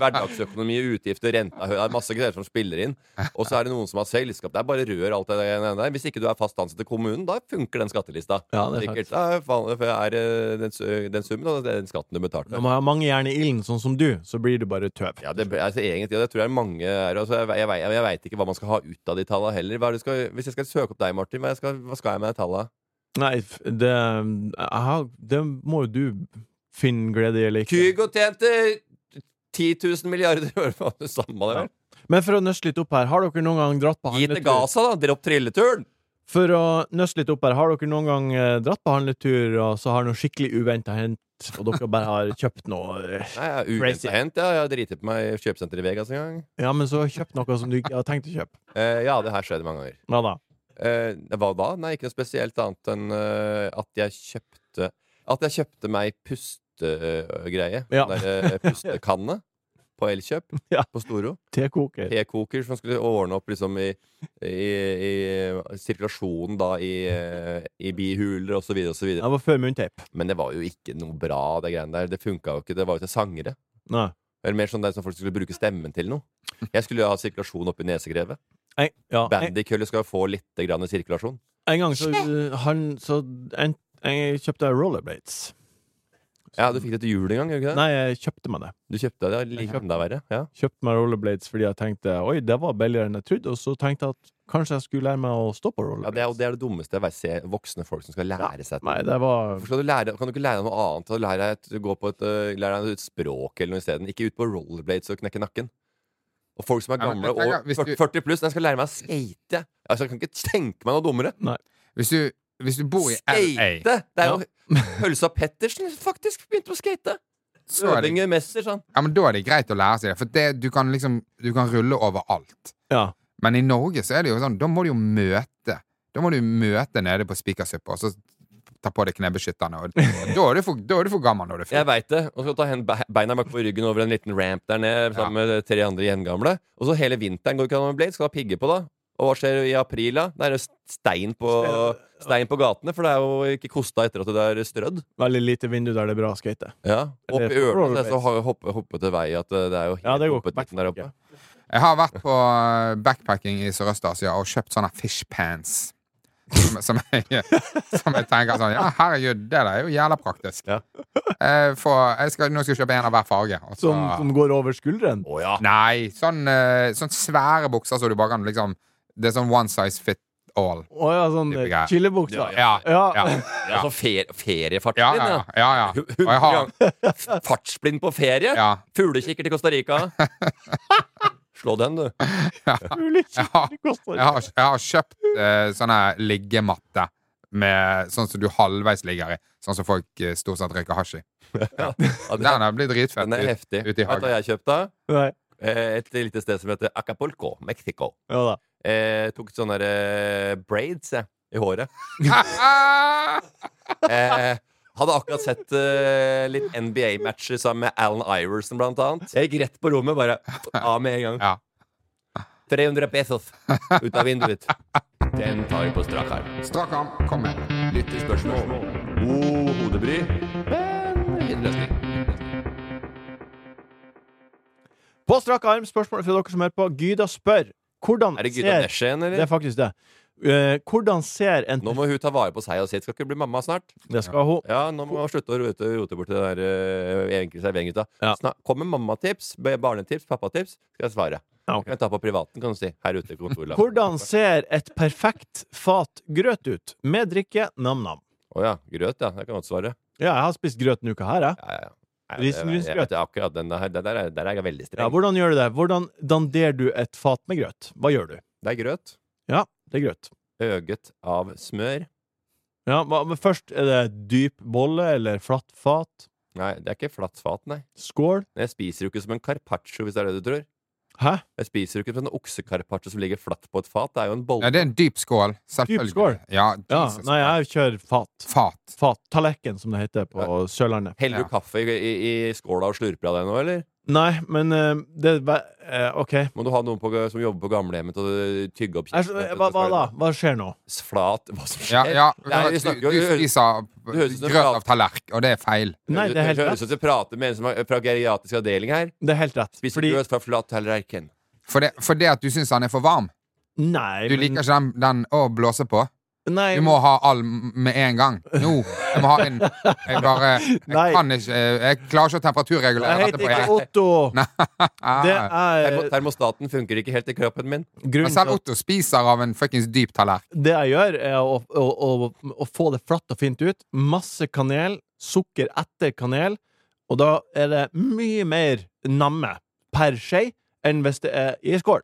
hverdagsøkonomi, utgifter, renta det er masse greier som spiller inn. Og så er det noen som har selskap. Det er bare rør alt det der. Hvis ikke du er fast ansatt i kommunen, da funker den skattelista. Ja, det er Sikkert. Ja, faen, for er eh, den, den summen, og er den skatten du betalte. Når man har mange jern i ilden, sånn som du, så blir du bare tøv. Ja, det, altså, egentlig, det tror jeg mange er altså, Jeg, jeg, jeg, veit ikke hva man skal ha ut av de tallene heller. Hva er det skal, hvis jeg skal søke opp deg, Martin, hva, jeg skal, hva skal jeg med de tallene? Nei, det aha, Det må jo du finne glede i eller ikke. Kygo tjente 10 000 milliarder *laughs* i året. Det samme det vel? Men for å nøste litt opp her, har dere noen gang dratt på Gi til handletur? Gaza, da! Dropp trilleturen! For å nøste litt opp her, har dere noen gang eh, dratt på handletur, og så har noe skikkelig uventa hendt, og dere bare har kjøpt noe eh, *laughs* Nei, Crazy. uventa hent. Ja. Jeg har driti på meg i kjøpesenteret i Vegas en gang. Ja, men så kjøpt noe som du ikke har tenkt å kjøpe. Eh, ja, det her skjedde mange ganger. Ja da? Eh, hva da? Nei, ikke noe spesielt annet enn eh, at jeg kjøpte At jeg kjøpte meg pustegreie. Ja. Der eh, *laughs* pustekanne på Elkjøp Ja. på Storo. Tekoker. Tekoker som skulle ordne opp liksom i, i, i sirkulasjonen da i, i bihuler så videre Det var før munnteip. Men det var jo ikke noe bra, det greiene der. Det funka jo ikke. Det var jo til sangere. Nei. Eller mer sånn der som folk skulle bruke stemmen til noe. Jeg skulle jo ha sirkulasjon oppi nesegrevet. En, ja, en, Bandykøller skal få litt grann sirkulasjon. en gang så han så en, Jeg kjøpte rollerblades. Ja, Du fikk det til jul en gang? ikke det? Nei, jeg kjøpte meg det. Du kjøpte det? like Jeg enda verre. Ja. Kjøpte meg rollerblades fordi jeg tenkte oi, det var billigere enn jeg trodde. Og så tenkte jeg at kanskje jeg skulle lære meg å stå på Ja, rollerblades. det, er, det er det dummeste jeg ser voksne folk som skal lære seg Nei, det var skal du lære, kan du ikke lære deg noe annet? Lære deg et, gå på et, øh, lære deg et språk eller noe isteden. Ikke ut på rollerblades og knekke nakken. Og folk som er Ja, men gamle og 40, 40 pluss, jeg skal lære meg å skate. Altså, jeg kan ikke tenke meg noe dummere. Hvis du, hvis du bor i LA, Skate! Det er jo *laughs* Hølsa Pettersen faktisk begynte å skate. Øvinger Messer, sånn. ja, men da er det greit å lære seg det. For det, du kan liksom Du kan rulle over alt. Ja. Men i Norge så er det jo sånn Da må du jo møte. Da må du møte nede på Spikersuppa, og så ta på deg knebeskytterne. Og *laughs* da er du for, da er du for gammel når du er Jeg veit det. Og så ta hen beina bak på ryggen over en liten ramp der ned sammen med tre andre gjengamle. Og så hele vinteren går ikke an med blade. Skal ha pigger på, da. Og hva skjer i april, da? Det er jo stein på, stein på gatene, for det er jo ikke kosta etter at det er strødd. Veldig lite vindu der det er bra å skate. Ja. Opp i ørene så har jo hoppe, hoppete vei at uh, det er jo helt Ja, det går hoppete der oppe. Jeg har vært på eh, backpacking i Sørøst-Asia og kjøpt sånne fish pants. Som, som, jeg, som jeg tenker sånn Ja, herregud, det der er jo jævla praktisk. Ja. Eh, for, jeg skal, nå skal jeg kjøpe en av hver farge. og så- Som, som går over skulderen. Å ja. Nei, sånn, eh, sånn svære bukser så du bare kan liksom Det er sånn one size fit all. Å ja, sånn eh, greier. Ja. Ja. Ja, ja. Så fer feriefarten ja, din, ja. ja, ja. Og jeg har ja. *laughs* Fartsblind på ferie? ja, Fuglekikker til Costa Rica? *laughs* Slå den, du. Mulig jeg har, jeg har, jeg har kjøpt eh, sånne liggematte med sånn som du halvveis ligger i. Sånn som folk eh, stort sett røyker hasj i. *laughs* Ja, *laughs* Den den, er blitt dritfett. den er ut- heftig. ute i Vet du hva hagen. jeg kjøpte? Nei. Eh, Et lite sted som heter Acapulco, Mexico. Ja da. Eh, tok sånne der, eh, braids jeg, i håret. *laughs* Eh, hadde akkurat sett uh, litt NBA-matcher sammen med Alan Iverson, blant annet. Jeg gikk rett på rommet, bare av med en gang. Ja. 300 pesos ut av vinduet. Den tar vi på strak arm. Strak arm, kom med. Lyttespørsmål. God hodebry, men fin løsning. På strak arm, spørsmål fra dere som hører på. Gyda spør hvordan Er det Gyda ser Nesje eller? Det er faktisk det. Eh, hvordan ser en Nå må hun ta vare på seg og sitt. Skal ikke bli mamma snart. Det skal hun. Ja, nå må hun slutte å rote, rote bort det der uh, enkle serveringgutta. Ja. Kom med mammatips, barnetips, pappatips, skal jeg svare. Ja, okay. Kan jeg ta på privaten, kan du si. Her ute i kontoret. Hvordan ser et perfekt fat grøt ut? Med drikke nam-nam. Å ja. Grøt, ja. Det kan godt svare. Ja, jeg har spist grøt denne uka her, jeg. Ja, ja, ja. Risengrynsgrøt. jeg Akkurat den der, der, er- der er jeg veldig Ja, hvordan gjør du det? Hvordan danderer du et fat med grøt? Hva gjør du? Det er grøt. Ja, det er grøt. Øget av smør. Ja, men først er det dyp bolle eller flatt fat? Nei, det er ikke flatt fat, nei. Skål? Jeg spiser jo ikke som en carpaccio, hvis det er det du tror. Hæ? Jeg spiser jo ikke som en oksecarpaccio som ligger flatt på et fat. Det er jo en bolle. Ja, det er en dyp skål. Selvfølgelig. Dyp skål? Ja, Ja, nei, jeg kjører fat. Fat. Fat. Tallerken, som det heter på Sørlandet. Heller Ja. du kaffe i, i, i skåla og slurper av deg nå, eller? Nei, men eh, det ve- eh, OK. Må du ha noen på, som jobber på gamlehjemmet til å tygge opp Jeg, skjønner- hva, hva da? Hva skjer nå? Flat Hva som Ja, skjer? ja. *laughs* Nei, vi du, snakker du jo- spiser det høres ut som grøt av tallerken, og det er feil. Nei, det er helt høres rett. ut som du prater med en som er fra geriatrisk avdeling her. Det er helt rett. Spiser Fordi grøt fra flat tallerken. For det, for det at du syns han er for varm. Nei, Du liker ikke den, den å blåse på. Nei, Du må ha all med en gang. Nå! Jeg må ha en Jeg bare Jeg kan ikke Jeg klarer ikke å temperaturregulere jeg dette på ikke en Otto. *laughs* Det er termostaten funker ikke helt i kroppen min. grunnen Men selv Otto spiser av en fuckings dyp tallerken. det jeg gjør, er å, å, å, å få det flatt og fint ut. Masse kanel, sukker etter kanel, og da er det mye mer namme per skje enn hvis det er i skål.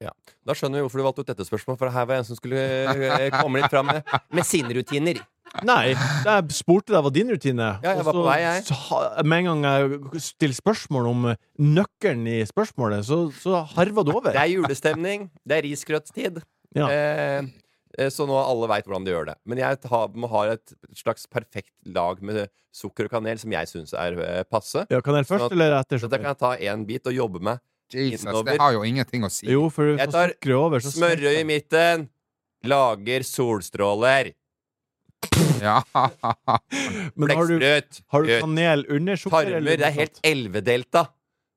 Da skjønner vi hvorfor du valgte ut dette spørsmålet, for her var en som skulle eh, komme litt fram med, med sine rutiner. Nei, jeg spurte deg hva din rutine Ja, jeg var på vei, jeg. Med en gang jeg stiller spørsmål om nøkkelen i spørsmålet, så, så harver du over. Det er julestemning. Det er risgrøtstid. Ja. Eh, eh, så nå alle veit hvordan de gjør det. Men jeg må ha et slags perfekt lag med sukker og kanel som jeg syns er eh, passe. Ja, kanel først Sånn at- eller etter? Så kan jeg ta én bit og jobbe meg. Jesus, Innover. det har jo ingenting å si. Jo, for Jeg tar over. Så Smørøy i midten. Lager solstråler. Ja. *laughs* Men har du, har du kanel under sukker? Tarmer. Det er helt elvedelta.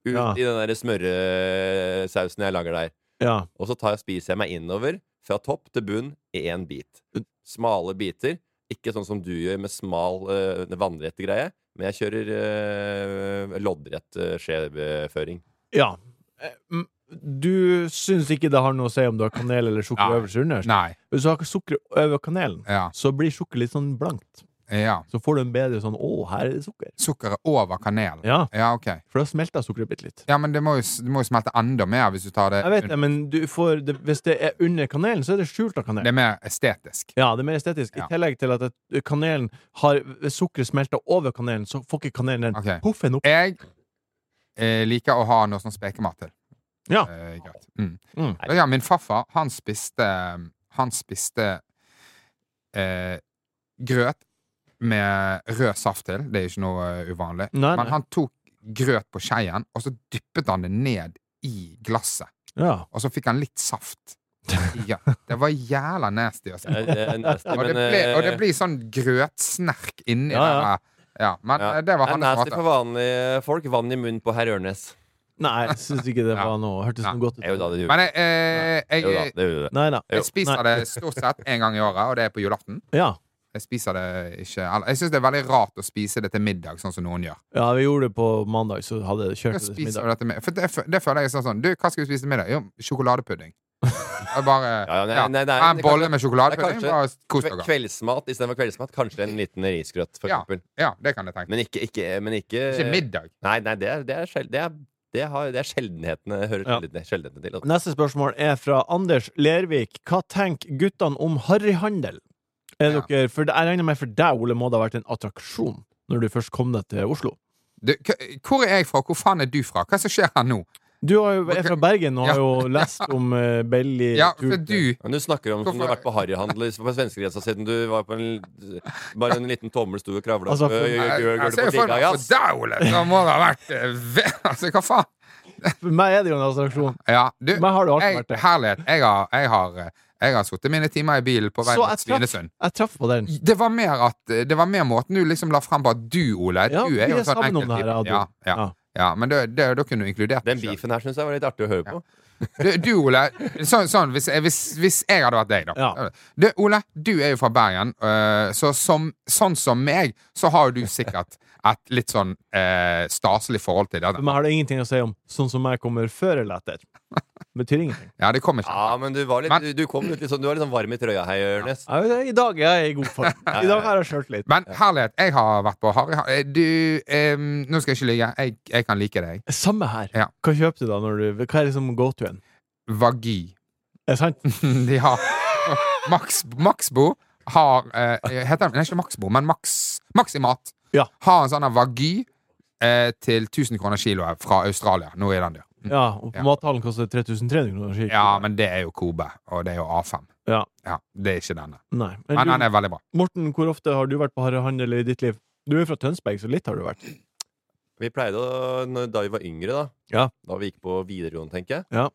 ut Ja. i den der smøresausen jeg lager der. Ja. Og så tar jeg, spiser jeg meg innover fra topp til bunn i én bit. Smale biter. Ikke sånn som du gjør med smal uh, vannrette greie, men jeg kjører uh, loddrett uh, skjeføring. ja. Eh, Du syns ikke det har noe å si om du har kanel eller sukker Nei. øverst underst? Nei. Hvis du har sukker over kanelen, Ja. så blir sukker litt sånn blankt. ja. Så får du en bedre sånn 'Å, her er det sukker'. Sukkeret over kanelen. Ja, Ja, ok. for da smelter sukkeret bitte litt. Ja, men det må, jo, det må jo smelte enda mer hvis du tar det Jeg vet det, men du får det, hvis det er under kanelen, så er det skjult av kanel. Det er mer estetisk. Ja, det er mer estetisk. Ja. I tillegg til at kanelen har Hvis sukkeret smelter over kanelen, så får ikke kanelen den okay. puffen opp. Jeg eh, liker å ha noe sånn spekemat til. Ja. Eh, greit. Mm. Mm. Ja, min farfar, han spiste Han spiste eh, grøt med rød saft til. Det er ikke noe eh, uvanlig. Nei, Men nei. han tok grøt på skeien, og så dyppet han det ned i glasset. Ja. Og så fikk han litt saft. *laughs* Ja, det var jævla nasty. Altså. Det det nasty, Og det, ble, og det eh, blir sånn grøtsnerk inni Ja, ja. Ja, men ja. eh, det var hans nasty måte. for vanlige folk. Vann i munnen på herr Ørnes. Nei, jeg syns ikke det var noe Hørtes noe godt ut. Jo da, det gjorde Men jeg, eh, jeg. Nei jeg spiser Nei. det stort sett en gang i året, og det er på julaften. Ja. Jeg spiser det ikke Jeg syns det er veldig rart å spise det til middag, sånn som noen gjør. ja, vi gjorde det på mandag, så hadde jeg kjørt det til middag. det til middag? For det, det føler jeg sånn sånn Du, hva skal vi spise til middag? Jo, sjokoladepudding. Bare Ja, ja, nei, ja, nei, nei, En bolle med sjokoladepudding. Kveldsmat istedenfor kveldsmat. Kanskje en liten risgrøt, for Ja. eksempel. Ja, det kan jeg tenke. Men ikke, ikke, men ikke Ikke middag. Nei, nei, det er, det er, sjel, det er, det har, det er sjeldenhetene hører Ja. sjeldenhetene til. altså. Neste spørsmål er fra Anders Lervik. Hva tenker guttene om harryhandel? Er Ja. dere, for jeg regner med for deg, Ole, må det ha vært en attraksjon når du først kom deg til Oslo? Du, hvor er jeg fra? Hvor faen er du fra? Hva er det som skjer her nå? Du jo, er fra Bergen og har jo lest om uh, Belly Ja, for du Men du snakker om som du har vært på harryhandel på svenskegrensa siden du var på en Bare en liten tommel sto og kravla Altså, på Jeg, ser på for meg digga, deg, Ole! Da må det ha vært eh, *laughs* Altså, hva faen? For meg er det jo en attraksjon. Ja, du, meg har det alltid jeg, vært det. herlighet. Jeg har, jeg har, eh, jeg har sittet mine timer i bilen på vei Så mot Svinesund. jeg traff på den. Det var mer at Det var mer måten du liksom la frem på at du, Ole Ja, Du vi er jo sånn sammen om enkel det her, type. ja, Ja, du. Ja, men det, det, da kunne du inkludert Den beefen her syns jeg var litt artig å høre på. Du, du Ole, sånn, sånn hvis, jeg- hvis, hvis jeg hadde vært deg, da. Ja. Du, Ole, du er jo fra Bergen, øh, så som, sånn som meg, så har jo du sikkert et litt sånn eh, staselig forhold til det. Men har det ingenting å si om sånn som jeg kommer før eller etter. Betyr ingenting. Ja, det kommer ikke. Ja, men du var litt, Men- du, du kom litt, sånn, du var litt sånn varm i trøya, hei, Ørnes. Ja, I dag er jeg i god form. I dag har jeg sjøltillit. Men herlighet, jeg har vært på Harry eh, Du, um, nå skal jeg ikke ligge. Jeg, jeg kan like deg. Samme her. Ja. Hva kjøper du da? Når du, hva er liksom go to-en? Vagi. Er det sant? *laughs* De har Max, Maxbo har uh, Heter den ikke Maxbo, men Max, Maximat. Ja. Har en sånn her Vagi uh, til 1000 kroner kiloet fra Australia. Nå er den der. Ja, og på Ja. mathallen koster det 3300 kroner. skikkelig. Ja, men det er jo Kobe, og det er jo A5. Ja. Det er ikke denne. Nei. Men Men du, den er veldig bra. Morten, hvor ofte har du vært på harrehandel i ditt liv? Du er fra Tønsberg, så litt har du vært. Vi pleide å, da vi var yngre, da Ja. Da vi gikk på videregående, tenker jeg, Ja.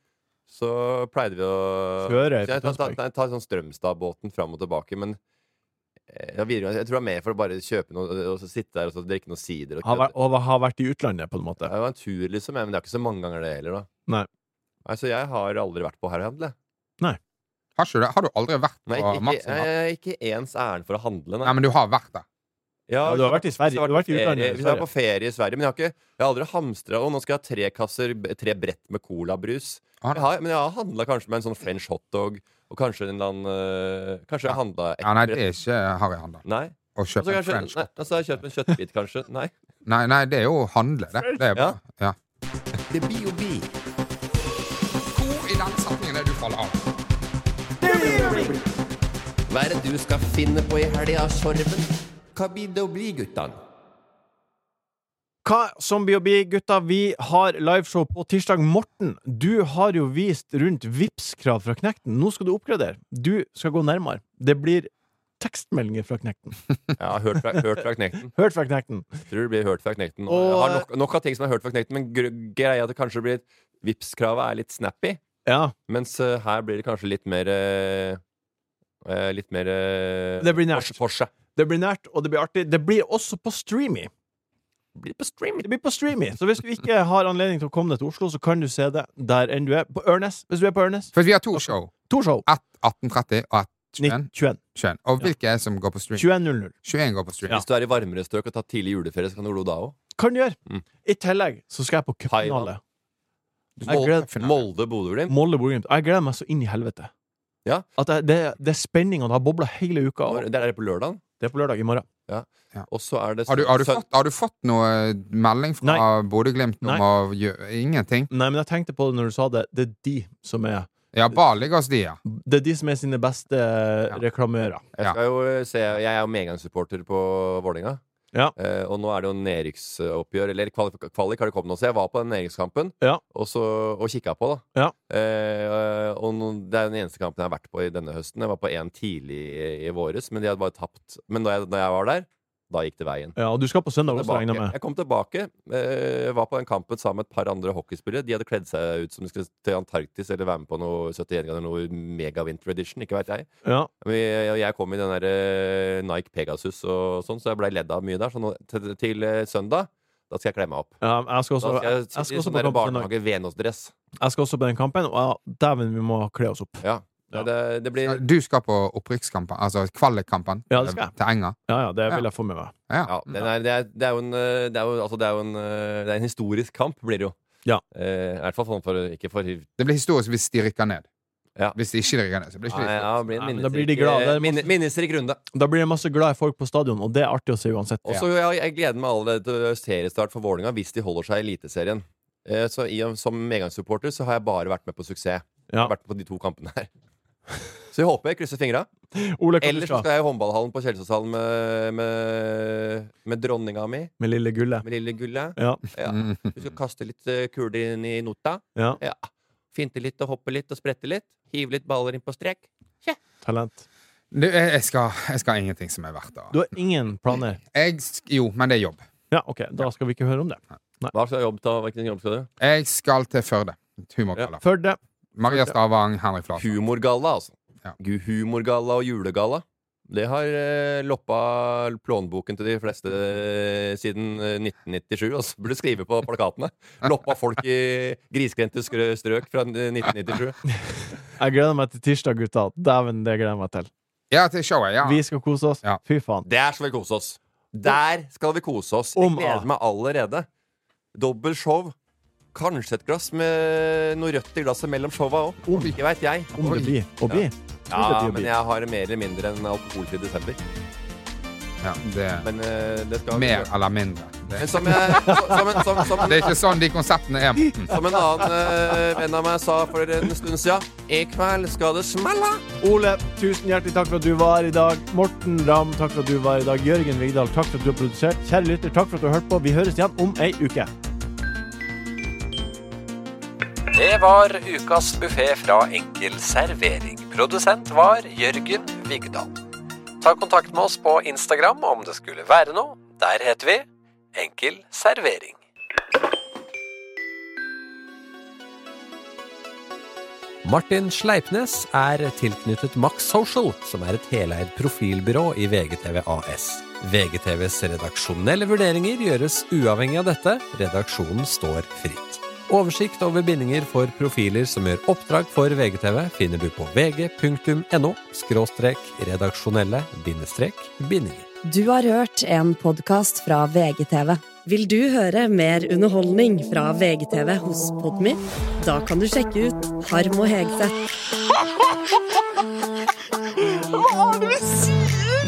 så pleide vi å Kjøre ta, ta. Ta tar sånn Strømstad-båten fram og tilbake, men ja, videregående, jeg tror det var mer for å bare kjøpe noe og så sitte der og så drikke noe sider. Og Har vært, og har vært i utlandet, på en måte. Det var en tur, liksom, ja, men det er ikke så mange ganger det heller, da. Nei. Altså, så jeg har aldri vært på herrehandel. jeg. Har, ikke du, det? har du aldri vært på Nei, ikke, ikke, Maximat? jeg, ikke ens ærend for å handle, Nei, men du har vært der. Ja, du har vært i Sverige. Du har vært i utlandet i ferie- Hvis jeg var på ferie i Sverige. Men jeg har, ikke, jeg har aldri hamstra Og nå skal jeg ha tre kasser, tre brett med colabrus. Jeg har, men jeg har handla kanskje med en sånn french hotdog, og kanskje en eller annen øh, Kanskje jeg handla Ja, nei, det er ikke har Nei. Å Og kjøpt kjøpe en french. nei, og så har jeg kjøpt en kjøttbit, kanskje. Nei. *laughs* Nei, nei, det er jo å handle, det. det er Ja. bra. Ja. Det blir jo bi. Hvor i den setningen er du faller av? Hva er det du skal finne på i helga, Sorven? Hva blir det å bli, guttan? Hva som BHB-gutta, Vi har liveshow på tirsdag. Morten, du har jo vist rundt Vipps-krav fra Knekten. Nå skal du oppgradere. Du skal gå nærmere. Det blir tekstmeldinger fra Knekten. *laughs* Har hørt fra, hørt fra Knekten. Hørt fra Knekten. Tror det blir hørt fra Knekten. Og jeg har nok, nok av ting som har hørt fra Knekten, men greia er at det kanskje blir Vipps-kravet er litt snappy. Ja, Mens uh, her blir det kanskje litt mer uh, Litt mer uh, Det blir nært. For det blir nært, og det blir artig. Det blir også på Streamy. Blir på streamy. Det blir på Streamy. Så hvis du ikke har anledning til å komme deg til Oslo, så kan du se det der enn du er. På Ørnes. Hvis du er på Ørnes. For vi har to show. To show. 1830 og 21. 21. 21. Og hvilke er som går på stream? 21.00. 21 går på stream. Ja. Hvis du er i varmere strøk og tar tidlig juleferie, så kan du glo da òg. Kan du gjøre. Mm. I tillegg så skal jeg på cupfinale. Molde, Bodø-Glimt. Molde Bodø-Glimt. Jeg gleder meg så inn i helvete. Ja. At det, det, det er spenning, og det har bobla hele uka. Og Det er det på lørdag. det er på lørdag i morgen. Og så er det Har du, har, du fått, har du fått noe melding fra Bodø-Glimt om å gjøre Ingenting? Nei, men jeg tenkte på det når du sa det. Det er de som er Ja, hos de, ja. Det er de som er sine beste reklamører. Jeg skal jo se Jeg er jo medgangssupporter på Vålerenga. Ja. Eh, og nå er det jo nedrykksoppgjør, eller kvalik, kvalik har det kommet nå. Så jeg var på den nedrykkskampen Ja. og, så, og kikka på, da. Ja. Eh, og det er den eneste kampen jeg har vært på i denne høsten. Jeg var på én tidlig i, i våres, men de hadde bare tapt. Men da jeg, da jeg var der, da gikk det veien. Ja, og du skal på søndag også, regner jeg med. Jeg kom tilbake. Eh, var på den kampen sammen med et par andre hockeyspillere. De hadde kledd seg ut som de skulle til Antarktis eller være med på noe 71 ganger noe mega winter edition. Ikke veit jeg. Ja. Men jeg, jeg kom i den der eh, Nike Pegasus og sånn, så jeg blei ledd av mye der. Så nå, til, til eh, søndag, da skal jeg kle meg opp. ja jeg skal Da også, skal jeg jeg sitte skal i også sånn på der kamp på søndag. Jeg skal også på den kampen, og ja, dæven, vi må kle oss opp. Ja. Ja. Det, det blir Du skal på opprykkskampen, altså kvalikkampen, Ja, det skal jeg. til Enga? Ja, ja, det vil jeg få med meg. Ja. Ja, er, det, er, det er jo en eh, Det er jo, altså, det er jo en, eh, det er en historisk kamp, blir det jo. Ja. Eh, I hvert fall sånn for Ikke for Det blir historisk hvis de rykker ned. Ja. Hvis de ikke rykker ned, så blir det ikke ja, historisk. det blir en Nei, da blir de minnesrik, glad. Det er eh, minne- minnesrik runde. Da blir det masse glade folk på stadion, og det er artig å se uansett. Og så jeg, jeg gleder meg allerede til seriestart for Vålinga hvis de holder seg i Eliteserien. Eh, så i, som medgangssupporter så har jeg bare vært med på suksess. Ja. Vært med på de to kampene her. Så jeg håper jeg krysser fingra. Ellers så skal jeg i håndballhallen på Kjelsåshallen med, med, med dronninga mi, med lille gullet? med lille Gullet. Ja. Ja. Vi skal kaste litt eh, kuler inn i nota. ja. Ja. Finte litt og hoppe litt og sprette litt. Hive litt baller inn på strek. Talent. Du, jeg, jeg, skal, jeg skal ha ingenting som er verdt det. Du har ingen planer? Jeg, jo, men det er jobb. Ja, OK, da skal vi ikke høre om det. Hva skal jobb ta? Hvilken jobb skal du? Jeg skal til Førde. Humorgalla. Førde. Maria Stavang, Henrik Flaten. Humorgalla, altså. Ja. Humorgalla og julegalla. Det har eh, loppa plånboken til de fleste eh, siden eh, 1997. Altså. Burde skrive på plakatene. *laughs* Loppa folk i grisgrendte strøk fra eh, *laughs* 1997. Jeg gleder meg til tirsdag, gutta. Dæven, det gleder jeg meg til. Ja, til showet. Ja. Vi skal kose oss. Ja. Fy faen. Der skal vi kose oss. Der skal vi kose oss. Jeg gleder meg allerede. Dobbelt show. Kanskje et glass med noe rødt i glasset mellom showa òg. Om. Ikke veit jeg. Om det blir Og blir. Ja, men jeg har mer eller mindre en alkoholfri desember. Ja, det, Men eh, det skal mer eller mindre. Det, Men som, jeg, som, som, som, det er ikke sånn de konseptene er. Som en annen uh, venn av meg sa for en stund siden I kveld skal det smelle! Ole, tusen hjertelig takk for at du var her i dag. Morten Ramm, takk for at du var her i dag. Jørgen Vigdal, takk for at du har produsert. Kjære lytter, takk for at du har hørt på. Vi høres igjen om ei uke. Det var ukas buffé fra Enkel servering. Produsent var Jørgen Vigdal. Ta kontakt med oss på Instagram om det skulle være noe. Der heter vi Enkel servering. Martin Sleipnes er tilknyttet Max Social, som er et heleid profilbyrå i VGTV AS. VGTVs redaksjonelle vurderinger gjøres uavhengig av dette. Redaksjonen står fritt. Oversikt over bindinger for profiler som gjør oppdrag for VGTV, finner du på vg.no redaksjonelle bindestrek bindinger. Du har hørt en podkast fra VGTV. Vil du høre mer underholdning fra VGTV hos Podmy? Da kan du sjekke ut Harm og Hegseth. *laughs*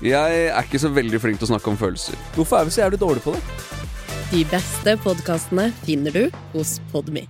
Jeg er ikke så veldig flink til å snakke om følelser. Hvorfor er vi så jævlig dårlige på det? De beste podkastene finner du hos Podmy.